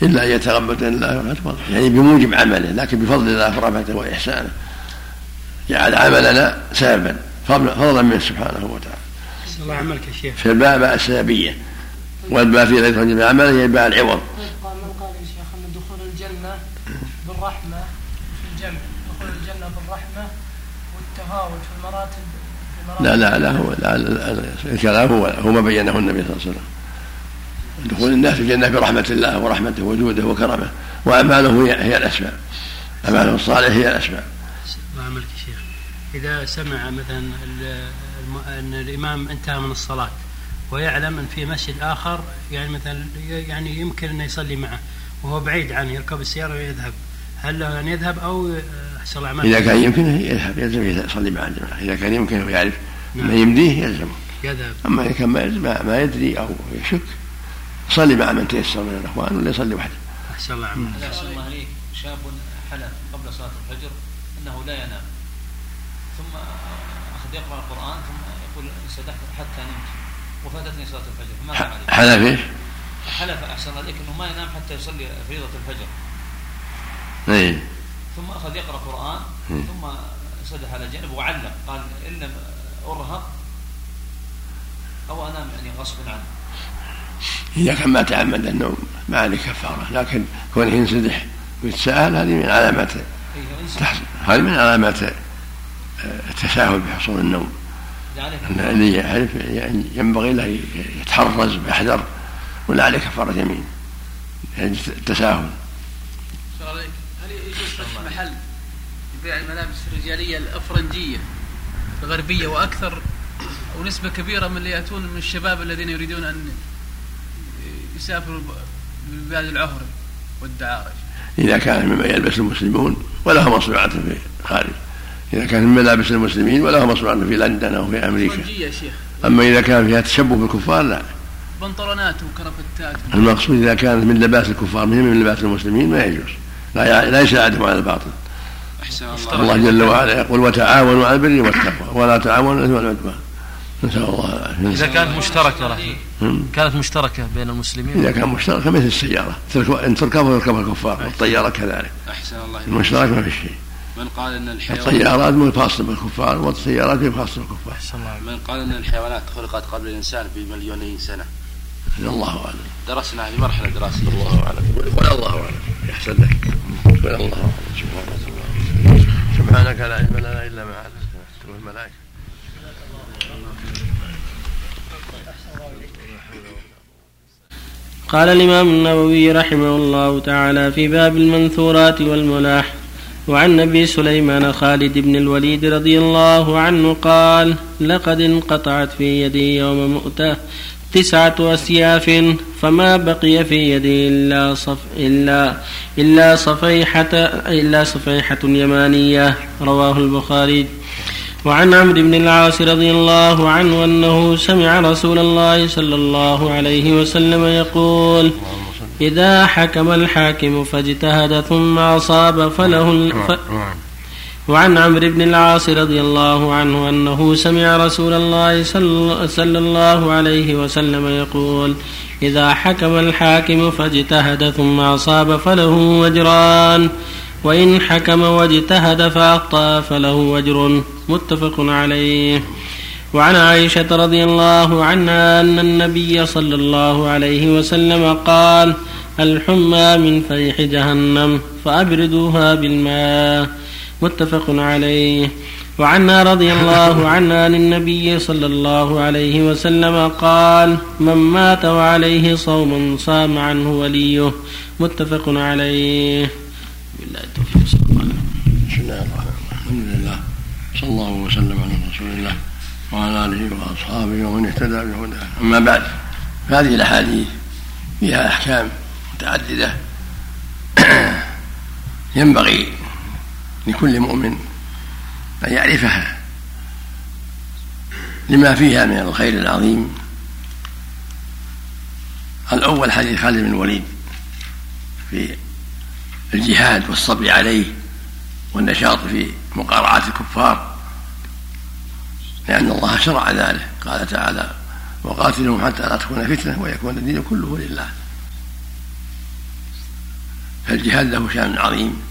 [SPEAKER 2] إلا أن يتغمد الله ورحمته يعني بموجب عمله لكن بفضل الله ورحمته وإحسانه. جعل عملنا سببا فضلا منه سبحانه وتعالى.
[SPEAKER 3] الله عملك يا شيخ.
[SPEAKER 2] في الباء باء السببية. والباء في غير ترجمة بعمله هي باء العوض.
[SPEAKER 9] قال من قال يا شيخ أن دخول الجنة بالرحمة في الجمع دخول الجنة بالرحمة والتفاوت في المراتب
[SPEAKER 2] لا لا لا هو لا لا الكلام هو هو ما بينه النبي صلى الله عليه وسلم. دخول الناس في الجنة برحمة الله ورحمته وجوده وكرمه وأعماله هي, هي الأسباب أعماله الصالحة هي الأسباب
[SPEAKER 3] الله عملك يا شيخ. إذا سمع مثلا أن الإمام انتهى من الصلاة ويعلم أن في مسجد آخر يعني مثلا يعني يمكن أن يصلي معه وهو بعيد عنه يركب السيارة ويذهب. هل له أن يذهب أو
[SPEAKER 2] إذا كان يمكنه يذهب يلزم يصلي مع الجماعة. إذا كان يمكنه ويعرف
[SPEAKER 3] نعم.
[SPEAKER 2] ما يمديه يلزمه
[SPEAKER 3] يذهب.
[SPEAKER 2] أما إذا كان ما يلزم- ما يدري أو يشك يصلي مع من تيسر من الإخوان ولا يصلي وحده.
[SPEAKER 3] أحسن الله
[SPEAKER 4] أحسن الله عليك شاب حلف قبل صلاة الفجر أنه لا ينام. ثم أخذ يقرأ القرآن ثم يقول انسدحت حتى نمت. وفاتتني صلاة الفجر. فماذا عليه؟
[SPEAKER 2] حلف إيش؟
[SPEAKER 4] حلف أحسن عليك أنه ما ينام حتى يصلي فريضة الفجر.
[SPEAKER 2] اي
[SPEAKER 4] ثم أخذ يقرأ قرآن ثم سدح على جنب وعلق قال إن لم أرهق أو أنام يعني غصب عنه.
[SPEAKER 2] إذا كان ما تعمد النوم ما عليه كفارة لكن كونه ينسدح ويتساهل هذه من علامات هذه من علامات آه، التساهل بحصول النوم. اللي يعرف يعني ينبغي له يتحرز ويحذر ولا عليه كفارة يمين. يعني التساهل.
[SPEAKER 8] محل يبيع الملابس الرجالية الأفرنجية الغربية وأكثر أو نسبة كبيرة من اللي يأتون من الشباب الذين يريدون أن يسافروا بلاد العهر والدعارج
[SPEAKER 2] إذا كان مما يلبس المسلمون ولها مصنوعات في الخارج إذا كان من ملابس المسلمين ولها مصنوعات في لندن أو في أمريكا.
[SPEAKER 8] يا شيخ.
[SPEAKER 2] أما إذا كان فيها تشبه بالكفار لا.
[SPEAKER 8] بنطلونات وكرافتات
[SPEAKER 2] المقصود إذا كانت من لباس الكفار من لباس المسلمين ما يجوز. لا لا يساعدهم على الباطل. أحسن الله الله جل وعلا يقول وتعاونوا على البر والتقوى ولا تعاونوا على الإثم والعدوان. نسأل الله العافية.
[SPEAKER 10] إذا كانت مشتركة كانت مشتركة بين المسلمين؟
[SPEAKER 2] إذا كانت مشتركة مثل السيارة إن تركبها يركبها الكفار والطيارة كذلك.
[SPEAKER 11] أحسن الله
[SPEAKER 2] المشترك ما في شيء.
[SPEAKER 11] من قال إن الحيوانات
[SPEAKER 2] الطيارات مو خاصة بالكفار والسيارات مو خاصة بالكفار.
[SPEAKER 11] من قال إن الحيوانات خلقت قبل الإنسان بمليوني سنة.
[SPEAKER 2] الله أعلم.
[SPEAKER 11] درسنا في مرحلة دراسيه
[SPEAKER 2] الله أعلم. قل الله أعلم. يحسن لك. قل الله أعلم. سبحانك الله سبحانك لا علم لنا إلا ما علمتنا. الملائكة.
[SPEAKER 1] قال الإمام النووي رحمه الله تعالى في باب المنثورات والملاح وعن ابي سليمان خالد بن الوليد رضي الله عنه قال لقد انقطعت في يدي يوم مؤتة تسعة أسياف فما بقي في يدي إلا صف إلا إلا صفيحة إلا صفيحة يمانية رواه البخاري. وعن عمرو بن العاص رضي الله عنه أنه سمع رسول الله صلى الله عليه وسلم يقول إذا حكم الحاكم فاجتهد ثم أصاب فله ف... وعن عمرو بن العاص رضي الله عنه أنه سمع رسول الله صلى الله عليه وسلم يقول إذا حكم الحاكم فاجتهد ثم أصاب فله وجران وإن حكم واجتهد فأخطأ فله وجر متفق عليه. وعن عائشة رضي الله عنها أن النبي صلى الله عليه وسلم قال الحمى من فيح جهنم فأبردوها بالماء. متفق عليه. وعنها رضي الله عنها عن النبي صلى الله عليه وسلم قال من مات وعليه صوم صام عنه وليه. متفق عليه. بالله التوفيق.
[SPEAKER 2] صلى الله عليه بسم الله الرحمن الرحيم الحمد لله صلى الله وسلم على رسول الله وعلى آله وأصحابه ومن اهتدى بهداه. أما بعد فهذه الأحاديث فيها أحكام متعددة. ينبغي لكل مؤمن أن يعرفها لما فيها من الخير العظيم. الأول حديث خالد بن الوليد في الجهاد والصبر عليه والنشاط في مقارعة الكفار لأن الله شرع ذلك. قال تعالى وقاتلهم حتى لا تكون فتنة ويكون الدين كله لله. فالجهاد له شأن عظيم.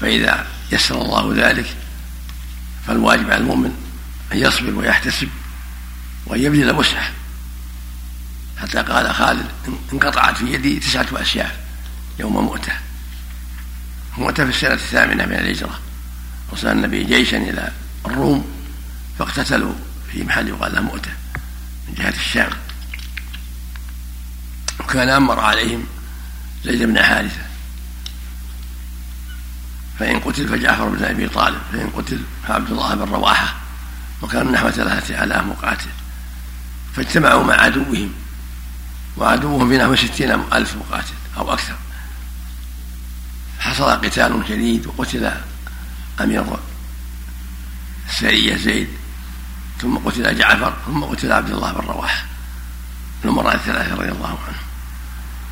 [SPEAKER 2] فإذا يسر الله ذلك فالواجب على المؤمن أن يصبر ويحتسب وأن يبذل وسعه حتى قال خالد انقطعت في يدي تسعة أسياف يوم مؤتة. مؤتة في السنة الثامنة من الهجرة. وصل النبي جيشا إلى الروم فاقتتلوا في محل يقال له مؤتة من جهة الشام. وكان أمر عليهم زيد بن حارثة فإن قتل فجعفر بن أبي طالب فإن قتل فعبد الله بن رواحة وكانوا نحو ثلاثة آلاف مقاتل فاجتمعوا مع عدوهم وعدوهم في نحو ستين ألف مقاتل أو أكثر. حصل قتال شديد وقتل أمير السرية زيد ثم قتل جعفر ثم قتل عبد الله بن رواحة الأمراء الثلاثة رضي الله عنهم.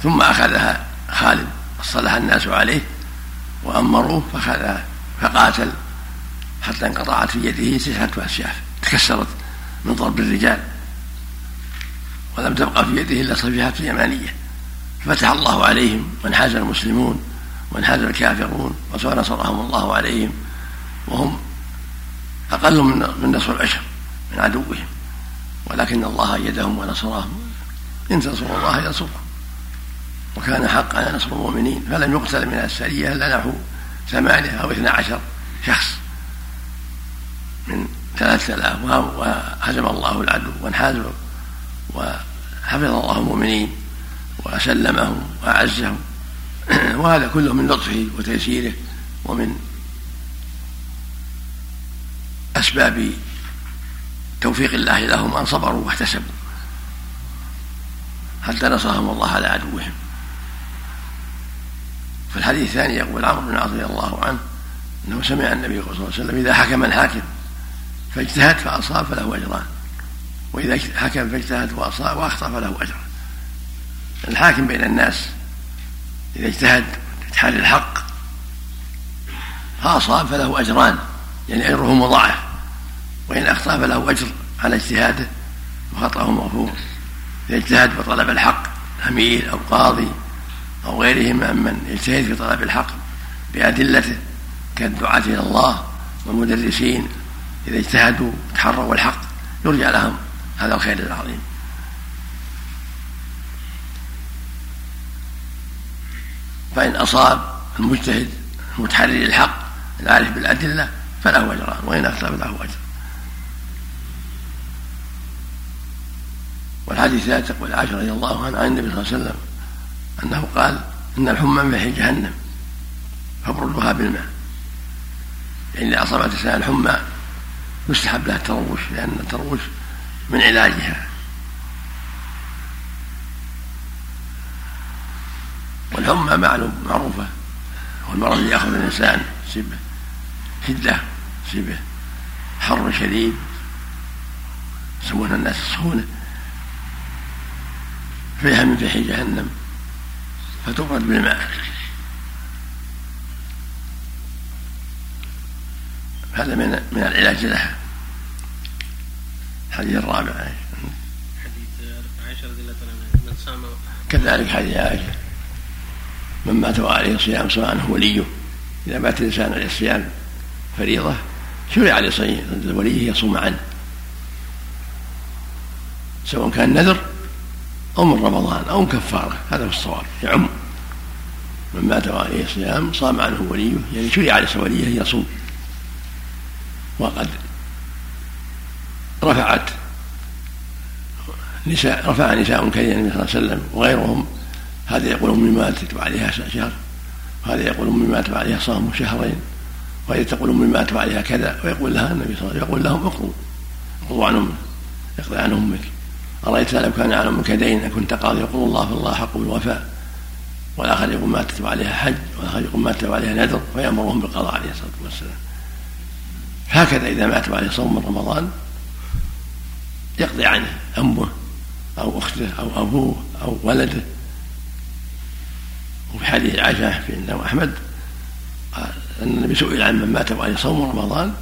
[SPEAKER 2] ثم أخذها خالد صلح الناس عليه وأمروه فخذ فقاتل. حتى انقطعت في يده تسعة أسياف تكسرت من ضرب الرجال. ولم تبقى في يده إلا صفيحة يمانية. فتح الله عليهم وانحاز المسلمون وانحاز الكافرون ونصرهم الله عليهم. وهم أقل من من نصف العشر من عدوهم. ولكن الله أيدهم ونصرهم. إن تنصروا الله ينصركم. وكان حقا نصر المؤمنين فلم يقتل من السرية إلا نحو ثمانية أو اثنا عشر شخص من ثلاثة آلاف وهزم الله العدو وانحازوا وحفظ الله المؤمنين وسلمهم وأعزهم وهذا كله من لطفه وتيسيره ومن أسباب توفيق الله لهم أن صبروا واحتسبوا. حتى نصرهم الله على عدوهم؟ في الحديث الثاني يقول عمرو بن العاص رضي الله عنه أنه سمع النبي صلى الله عليه وسلم إذا حكم الحاكم فاجتهد فأصاب فله أجران. وإذا حكم فاجتهد وأصاب وأخطأ فله أجر. الحاكم بين الناس إذا اجتهد في الحق فأصاب فله أجران يعني أجره مضاعف. وإن أخطأ فله أجر على اجتهاده وخطأه مغفور. إذا اجتهد في طلب الحق امير أو قاضي أو غيرهم ممن يجتهد في طلب الحق بأدلته كالدعاة إلى الله والمدرسين. إذا اجتهدوا تحروا الحق يرجى لهم هذا الخير العظيم. فإن أصاب المجتهد المتحري للحق العارف بالأدلة فله أجران وإن أخطأ فله أجر. والحديث لا تقول عائشة رضي الله عنها عن النبي صلى الله عليه وسلم. أنه قال إن الحمى من فحي جهنم فابردها بالماء. يعني إذا أصابت الإنسان الحمى يستحب لها التروش لأن التروش من علاجها. والحمى معلوم معروفة هو المرض اللي يأخذ الإنسان يصيبه شدة يصيبه حر شديد. يسمونها الناس السخونة. فيها من فحي جهنم. فتبرد بالماء. هذا من من العلاج لها. الحديث الرابع.
[SPEAKER 1] حديث عائشة رضي الله عنها من صام
[SPEAKER 2] كذلك حديث عائشة. من مات وعليه صيام سواء هو وليه إذا مات الإنسان عليه الصيام فريضة شرع لوليه يصوم عنه. سواء كان نذر أو من رمضان أو من كفارة هذا هو الصواب يعم. من مات وعليه صيام صام عنه وليه يعني شرع لوليه أن يصوم. وقد رفعت نساء رفع نساء كثيرا النبي صلى الله عليه وسلم وغيرهم هذا يقول أمي ماتت وعليها شهر وهذا يقول أمي مات وعليها صام شهرين وهذه تقول أمي مات وعليها كذا ويقول لها النبي صلى الله عليه وسلم يقول لهم اقضوا اقضوا عن أمك اقضي عن أمك. أرأيت لو كان على أمك دين كنت قاضي يقول الله فالله حق بالوفاء. والآخر يقول ماتت وعليها حج والآخر يقول ماتت وعليها نذر فيأمرهم بالقضاء عليه الصلاة والسلام. هكذا إذا مات وعليه صوم من رمضان يقضي عنه أمه أو أخته أو أبوه أو ولده. وفي حديث عائشة في الإمام أحمد أن النبي سئل عن من مات وعليه صوم رمضان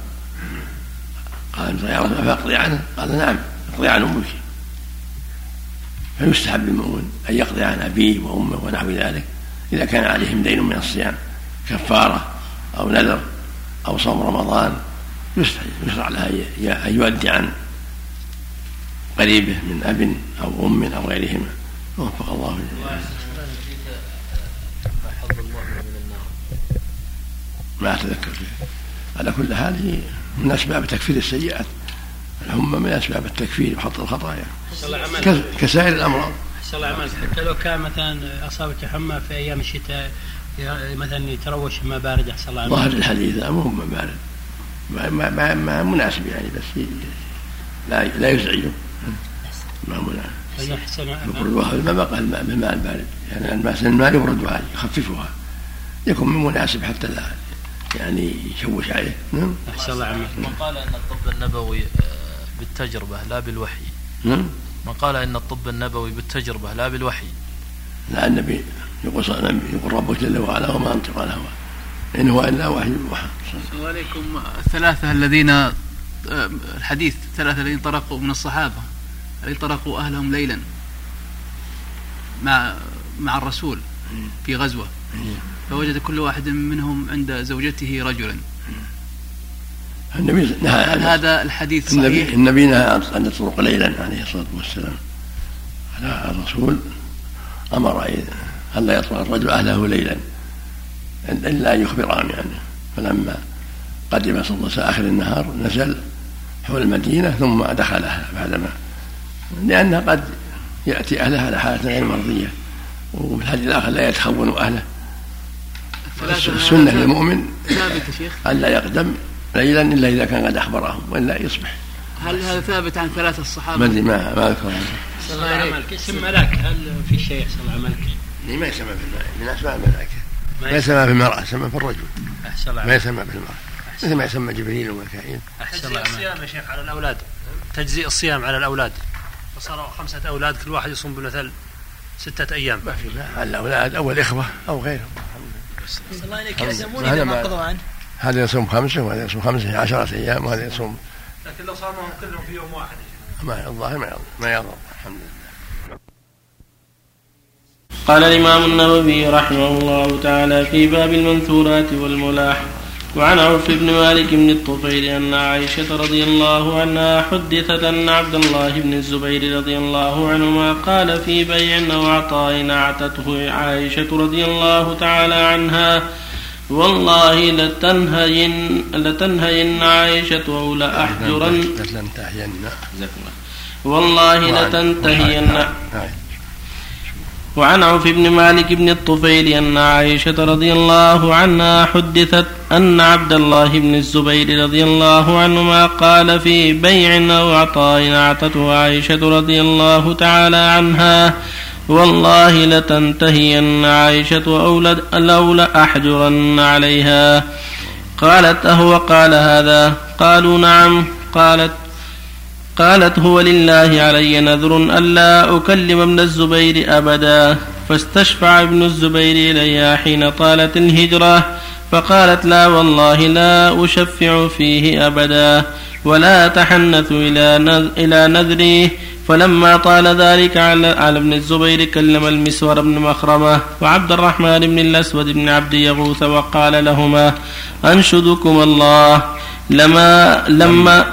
[SPEAKER 2] قال يا رسول فاقضي عنه؟ قال نعم اقضي عن أمك. فيستحب للمؤمن أن يقضي عن أبيه وأمه ونحو ذلك إذا كان عليهم دين من الصيام كفارة أو نذر أو صوم رمضان يشرع لها أن يؤدي عن قريبه من أب أو أم أو غيرهما. وفق الله ما أتذكر على كل حال من أسباب تكفير السيئات الحمى من أسباب التكفير وحط الخطايا. كسائر الأمراض.
[SPEAKER 3] الله عملك حتى لو كان مثلا أصابك حمى في أيام الشتاء مثلا يتروش ماء بارد أحسن الله
[SPEAKER 2] ظاهر الحديث لا مو ماء بارد. ما, ما, ما مناسب يعني بس لا لا يزعجه. ما مناسب. يبردها الماء بقى الماء بالماء البارد. يعني الماء الماء يبردها يخففها. يكون من مناسب حتى لا يعني يشوش عليه. نعم.
[SPEAKER 10] أحسن الله عمك من قال أن الطب النبوي بالتجربة لا بالوحي.
[SPEAKER 2] نعم.
[SPEAKER 10] من قال إن الطب النبوي بالتجربة لا بالوحي.
[SPEAKER 2] لا النبي يقول يقول ربك جل وعلا وما انطق الهوى إن هو إلا وحي يوحى
[SPEAKER 8] وعليكم الثلاثة الذين الحديث الثلاثة الذين طرقوا من الصحابة الذين طرقوا أهلهم ليلا مع مع الرسول في غزوة. فوجد كل واحد منهم عند زوجته رجلا.
[SPEAKER 2] النبي نهى
[SPEAKER 8] هل هذا الحديث
[SPEAKER 2] النبي
[SPEAKER 8] صحيح؟
[SPEAKER 2] النبي نهى أن يطرق ليلا عليه الصلاة والسلام. على الرسول أمر أن لا يطرق الرجل أهله ليلا إلا أن يخبران يعني. فلما قدم صلى الله عليه وسلم آخر النهار نزل حول المدينة ثم دخلها بعدما لأنه قد يأتي أهلها على حالة غير مرضية وفي الحديث الآخر لا يتخون أهله. السنة للمؤمن
[SPEAKER 8] ثابت يا شيخ؟
[SPEAKER 2] أن لا يقدم ليلا إلا إذا كان قد أخبرهم وإلا يصبح.
[SPEAKER 8] هل هذا ثابت عن ثلاثة الصحابة؟
[SPEAKER 2] ما أدري ما ما
[SPEAKER 3] الله عليك اسم ملاك هل في شيء يحصل على ملك؟
[SPEAKER 2] ما يسمى في من أسماء الملائكة. ما يسمى في المرأة يسمى في الرجل.
[SPEAKER 3] أحسن الله
[SPEAKER 2] ما يسمى في المرأة. مثل ما يسمى جبريل وميكائيل.
[SPEAKER 3] أحسن
[SPEAKER 12] تجزيء الصيام يا شيخ على الأولاد. تجزيء الصيام على الأولاد. فصاروا خمسة أولاد كل واحد يصوم بمثل ستة أيام.
[SPEAKER 2] ما في الأولاد أو الإخوة أو غيرهم.
[SPEAKER 9] الله يأثمون
[SPEAKER 2] لله.
[SPEAKER 9] إذا
[SPEAKER 2] هذا
[SPEAKER 9] ما- قضوا عنه.
[SPEAKER 2] هذا يصوم خمسة وهذا يصوم خمسة عشرة أيام وهذا يصوم؟
[SPEAKER 12] لكن لو صامهم كلهم في يوم واحد.
[SPEAKER 2] ما الظاهر ما يضر ما يضر الحمد لله.
[SPEAKER 1] قال الإمام النووي رحمه الله تعالى في باب المنثورات والملاح وعن عوف بن مالك بن الطفيل أن عائشة رضي الله عنها حدثت أن عبد الله بن الزبير رضي الله عنهما قال في بيع أو عطاء أعتته عائشة رضي الله تعالى عنها والله لتنهين لتنهين عائشة أو لأحجرن
[SPEAKER 2] لتنتهين
[SPEAKER 1] والله لتنتهين. وعن عوف بن مالك بن الطفيل أن عائشة رضي الله عنها حدثت أن عبد الله بن الزبير رضي الله عنهما قال في بيع أو عطاء أعطته عائشة رضي الله تعالى عنها والله لتنتهين عائشة أو لأحجرن عليها. قالت أهو قال هذا. قالوا نعم. قالت قالت هو لله علي نذر ألا أكلم ابن الزبير أبدا. فاستشفع ابن الزبير إليها حين طالت الهجرة. فقالت لا والله لا أشفع فيه أبدا. ولا نذ- إلى نذري. فلما طال ذلك على, على ابن الزبير كلم المسور بن مخرمة وعبد الرحمن بن الأسود بن عبد يغوث وقال لهما أنشدكم الله لما لما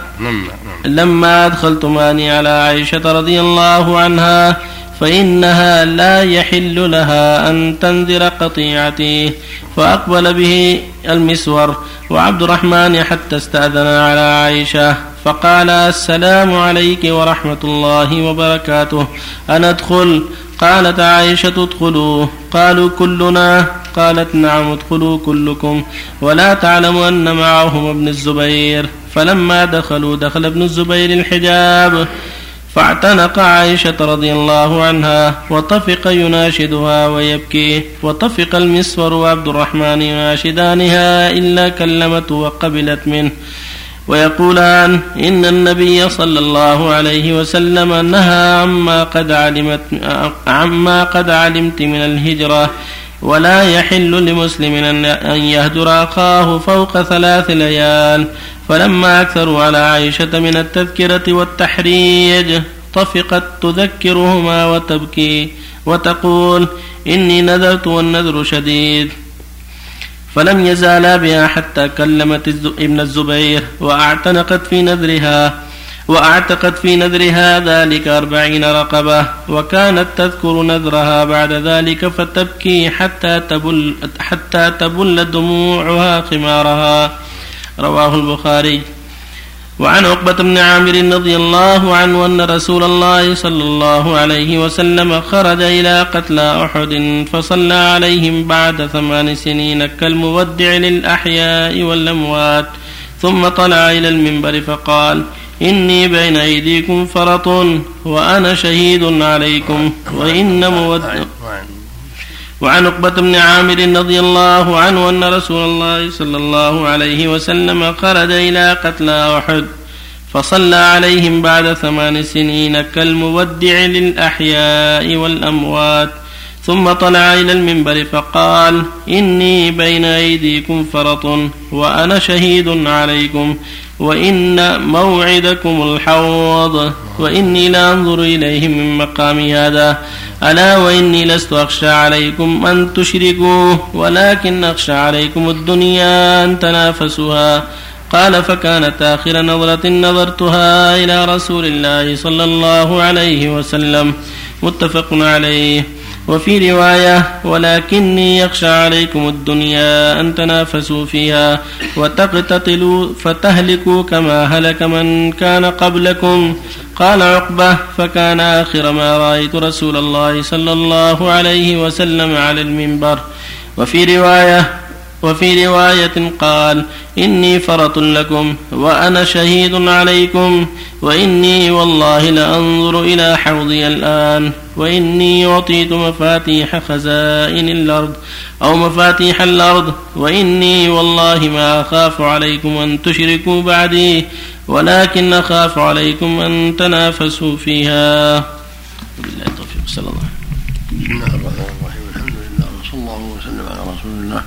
[SPEAKER 1] لما أدخلتماني على عائشة رضي الله عنها فإنها لا يحل لها أن تنذر قطيعتي فأقبل به المسور وعبد الرحمن حتى استأذن على عائشة فقال السلام عليك ورحمة الله وبركاته. أنا أدخل قالت عائشة ادخلوا. قالوا كلنا. قالت نعم ادخلوا كلكم. ولا تعلم أن معهم ابن الزبير. فلما دخلوا دخل ابن الزبير الحجاب. فاعتنق عائشة رضي الله عنها. وطفق يناشدها ويبكي. وطفق المسور وعبد الرحمن يناشدانها إلا كلمته وقبلت منه. ويقولان إن النبي صلى الله عليه وسلم نهى عما قد علمت عما قد علمت من الهجرة ولا يحل لمسلم أن يهجر أخاه فوق ثلاث ليال فلما أكثروا على عائشة من التذكرة والتحريج طفقت تذكرهما وتبكي وتقول إني نذرت والنذر شديد. فلم يزالا بها حتى كلمت ابن الزبير وأعتنقت في نذرها وأعتقت في نذرها ذلك أربعين رقبة وكانت تذكر نذرها بعد ذلك فتبكي حتى تبل, حتى تبل دموعها خمارها. رواه البخاري. وعن عقبة بن عامر رضي الله عنه أن رسول الله صلى الله عليه وسلم خرج إلى قتلى أحد فصلى عليهم بعد ثمان سنين كالمودع للأحياء والأموات ثم طلع إلى المنبر فقال إني بين أيديكم فرط وأنا شهيد عليكم وإن مودع وعن عقبة بن عامر رضي الله عنه أن رسول الله صلى الله عليه وسلم خرج إلى قتلى أحد فصلى عليهم بعد ثمان سنين كالمودع للأحياء والأموات ثم طلع إلى المنبر فقال إني بين أيديكم فرط وأنا شهيد عليكم وإن موعدكم الحوض وإني لأنظر إليهم من مقام هذا. ألا وإني لست أخشى عليكم أن تشركوا ولكن أخشى عليكم الدنيا أن تنافسها قال فكانت آخر نظرة نظرتها إلى رسول الله صلى الله عليه وسلم. متفق عليه. وفي رواية ولكني يخشى عليكم الدنيا أن تنافسوا فيها وتقتتلوا فتهلكوا كما هلك من كان قبلكم. قال عقبة فكان آخر ما رأيت رسول الله صلى الله عليه وسلم على المنبر. وفي رواية وفي رواية قال إني فرط لكم وأنا شهيد عليكم وإني والله لأنظر إلى حوضي الآن وإني أعطيت مفاتيح خزائن الأرض أو مفاتيح الأرض وإني والله ما أخاف عليكم أن تشركوا بعدي ولكن أخاف عليكم أن تنافسوا فيها. بالله التوفيق. صلى الله
[SPEAKER 2] بسم الله الرحمن الرحيم. لله وصلى الله وسلم على رسول الله.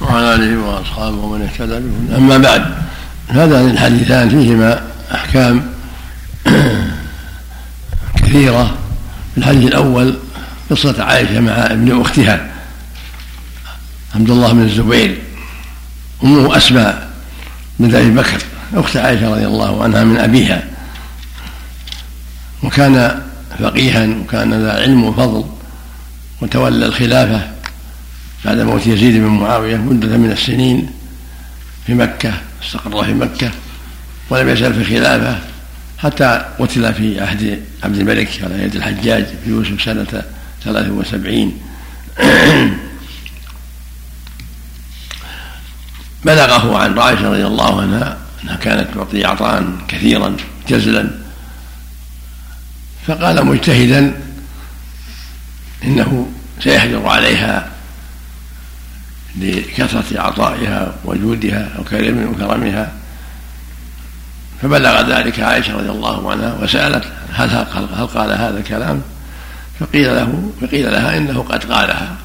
[SPEAKER 2] وعلى آله وأصحابه ومن اهتدى به أما بعد هذان الحديثان فيهما أحكام كثيرة. في الحديث الأول قصة عائشة مع ابن أختها عبد الله بن الزبير. أمه أسماء بنت أبي بكر أخت عائشة رضي الله عنها من أبيها. وكان فقيها وكان ذا علم وفضل وتولى الخلافة. بعد موت يزيد بن معاوية مدة من السنين في مكة استقر في مكة ولم يزل في خلافة حتى قتل في عهد عبد الملك على يد الحجاج في يوسف سنة ثلاث وسبعين. بلغه عن عائشة رضي الله عنها أنها كانت تعطي عطاء كثيرا جزلا. فقال مجتهدا إنه سيحجر عليها لكثرة عطائها وجودها وكرم وكرمها فبلغ ذلك عائشة رضي الله عنها وسألت هل هل قال هذا الكلام؟ فقيل له فقيل لها إنه قد قالها.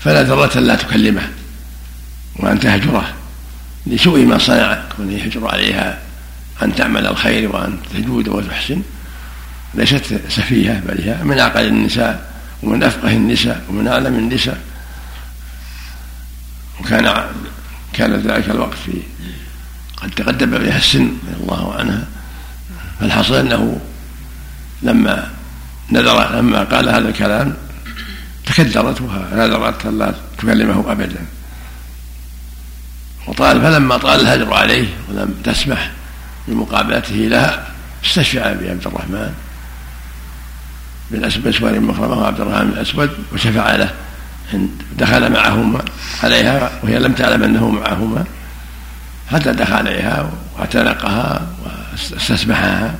[SPEAKER 2] فلا ذرة لا تكلمه وأن تهجره لسوء ما صنع كونه يهجر عليها أن تعمل الخير وأن تجود وتحسن. ليست سفيهة بل هي من أعقل النساء ومن أفقه النساء ومن أعلم النساء. وكان كان ذلك الوقت في قد تقدم بها السن رضي الله عنها فالحصل أنه لما نذر لما قال هذا الكلام تكدرت ونذرت ان لا تكلمه أبدا. وطال فلما طال الهجر عليه ولم تسمح بمقابلته لها استشفع بعبد الرحمن بن اسود مخرمة عبد الرحمن بن الأسود وشفع له. دخل معهما عليها وهي لم تعلم أنه معهما. حتى دخل عليها واعتنقها واستسمحها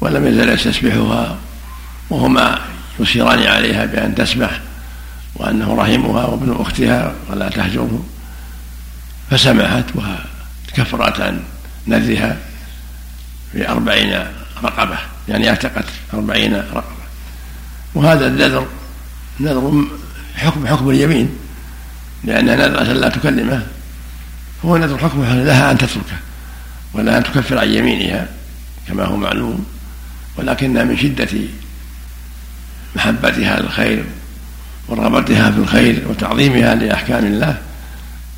[SPEAKER 2] ولم يزل يستسمحها وهما يشيران عليها بأن تسمح وأنه رحمها وابن أختها ولا تهجره فسمحت وكفرت عن نذرها بأربعين رقبة يعني أعتقت أربعين رقبة. وهذا النذر نذر حكم حكم اليمين. لأنها نذرت لا تكلمه. هو نذر حكمها لها أن تتركه ولا أن تكفر عن يمينها كما هو معلوم. ولكنها من شدة محبتها للخير ورغبتها في الخير وتعظيمها لأحكام الله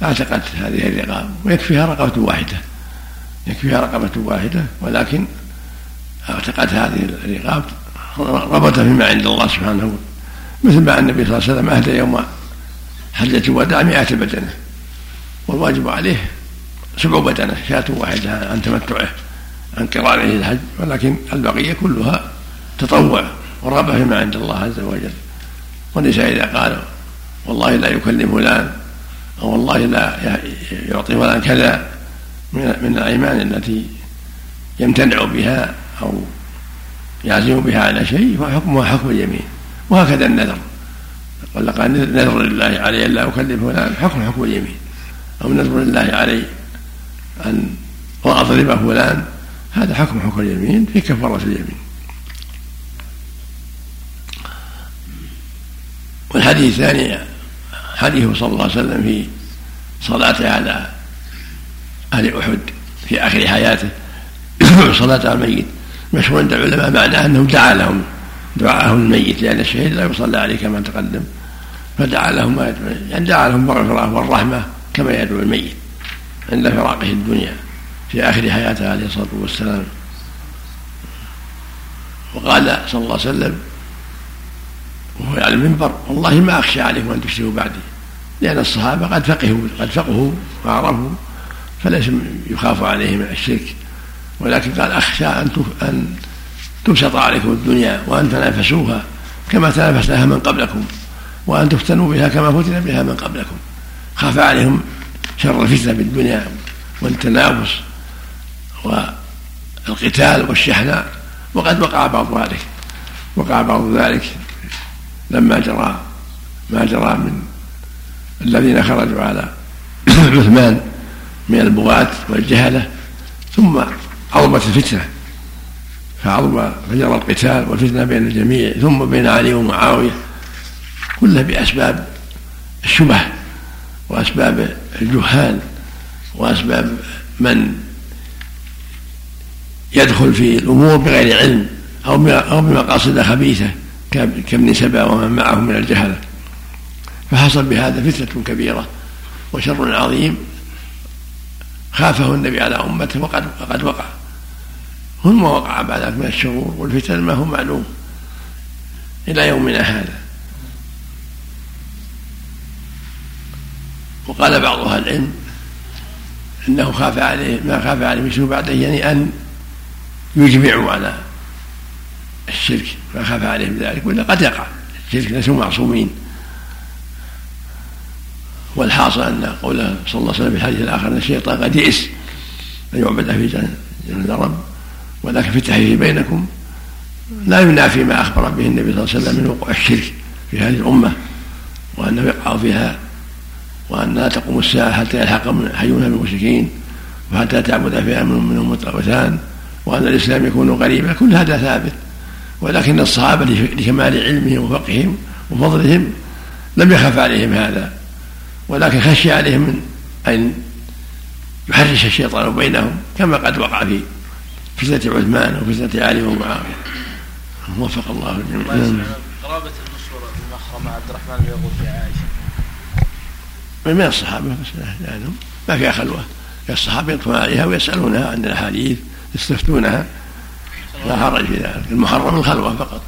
[SPEAKER 2] أعتقت هذه الرقاب. ويكفيها رقبة واحدة. يكفيها رقبة واحدة ولكن أعتقت هذه الرقاب رغبة فيما عند الله سبحانه وتعالى مثل ما النبي صلى الله عليه وسلم أهدى يوم حجة الوداع مئة بدنة والواجب عليه سبع بدنة شاة واحدة عن تمتعه عن قرانه الحج ولكن البقية كلها تطوع ورغبة فيما عند الله عز وجل. والنساء إذا قالوا والله لا يكلم فلان أو والله لا يعطي فلان كذا من الأيمان التي يمتنع بها أو يعزم بها على شيء فحكمها حكم اليمين. وهكذا النذر. قال نذر لله علي الا اكلف فلان. حكم حكم اليمين. أو نذر لله علي أن اضرب فلان. هذا حكم حكم اليمين في كفارة اليمين. والحديث الثاني حديثه صلى الله عليه وسلم في صلاته على أهل أحد في آخر حياته. صلاة على الميت. مشهور عند العلماء معناه أنه دعا لهم. دعاءه الميت لأن الشهيد لا يصلى عليه كما تقدم. فدعا لهم ما يعني دعا لهم بالمغفرة والرحمة كما يدعو الميت عند فراقه الدنيا في آخر حياته عليه الصلاة والسلام. وقال صلى الله عليه وسلم وهو على المنبر والله ما أخشى عليكم أن تشركوا بعدي لأن الصحابة قد فقهوا قد فقهوا وعرفوا فليس يخاف عليهم الشرك. ولكن قال أخشى أن أن تبسط عليكم الدنيا وأن تنافسوها كما تنافسها من قبلكم وأن تفتنوا بها كما فتن بها من قبلكم. خاف عليهم شر الفتنة بالدنيا والتنافس والقتال والشحناء. وقد وقع بعض ذلك. وقع بعض ذلك لما جرى ما جرى من الذين خرجوا على عثمان من البغاة والجهلة ثم عظمت الفتنة. فعظم فجرى القتال والفتنة بين الجميع ثم بين علي ومعاوية كلها بأسباب الشبه وأسباب الجهال وأسباب من يدخل في الأمور بغير علم أو أو بمقاصد خبيثة كابن سبأ ومن معه من الجهلة فحصل بهذا فتنة كبيرة وشر عظيم خافه النبي على أمته وقد وقد وقع. ثم وقع بعد من الشرور والفتن ما هو معلوم إلى يومنا هذا. وقال بعض أهل العلم إنه خاف عليه ما خاف عليه مثله بعده يعني أن يجمعوا على الشرك ما خاف عليهم ذلك ولا قد يقع. الشرك ليسوا معصومين. والحاصل أن قوله صلى الله عليه وسلم في الحديث الآخر إن الشيطان قد يئس أن يعبد في جنة رب. ولكن في التحريف بينكم لا ينافي ما أخبر به النبي صلى الله عليه وسلم من وقوع الشرك في هذه الأمة وانه يقع فيها وأن لا تقوم الساعة حتى يلحق حيون بالمشركين وحتى تعبد فئة منهم متغوثان وأن الإسلام يكون غريبا كل هذا ثابت. ولكن الصحابة لكمال علمهم وفقههم وفضلهم لم يخف عليهم هذا. ولكن خشي عليهم من أن يحرش الشيطان بينهم كما قد وقع في فتنة عثمان وفتنة علي ومعاوية. وفق الله الجميع.
[SPEAKER 10] قرابة النصر المخرمة عبد الرحمن يقول في عائشة.
[SPEAKER 2] من الصحابة بس ما فيها خلوة الصحابة يطلعون عليها ويسألونها عن الأحاديث يستفتونها. لا حرج في ذلك. المحرم الخلوة فقط.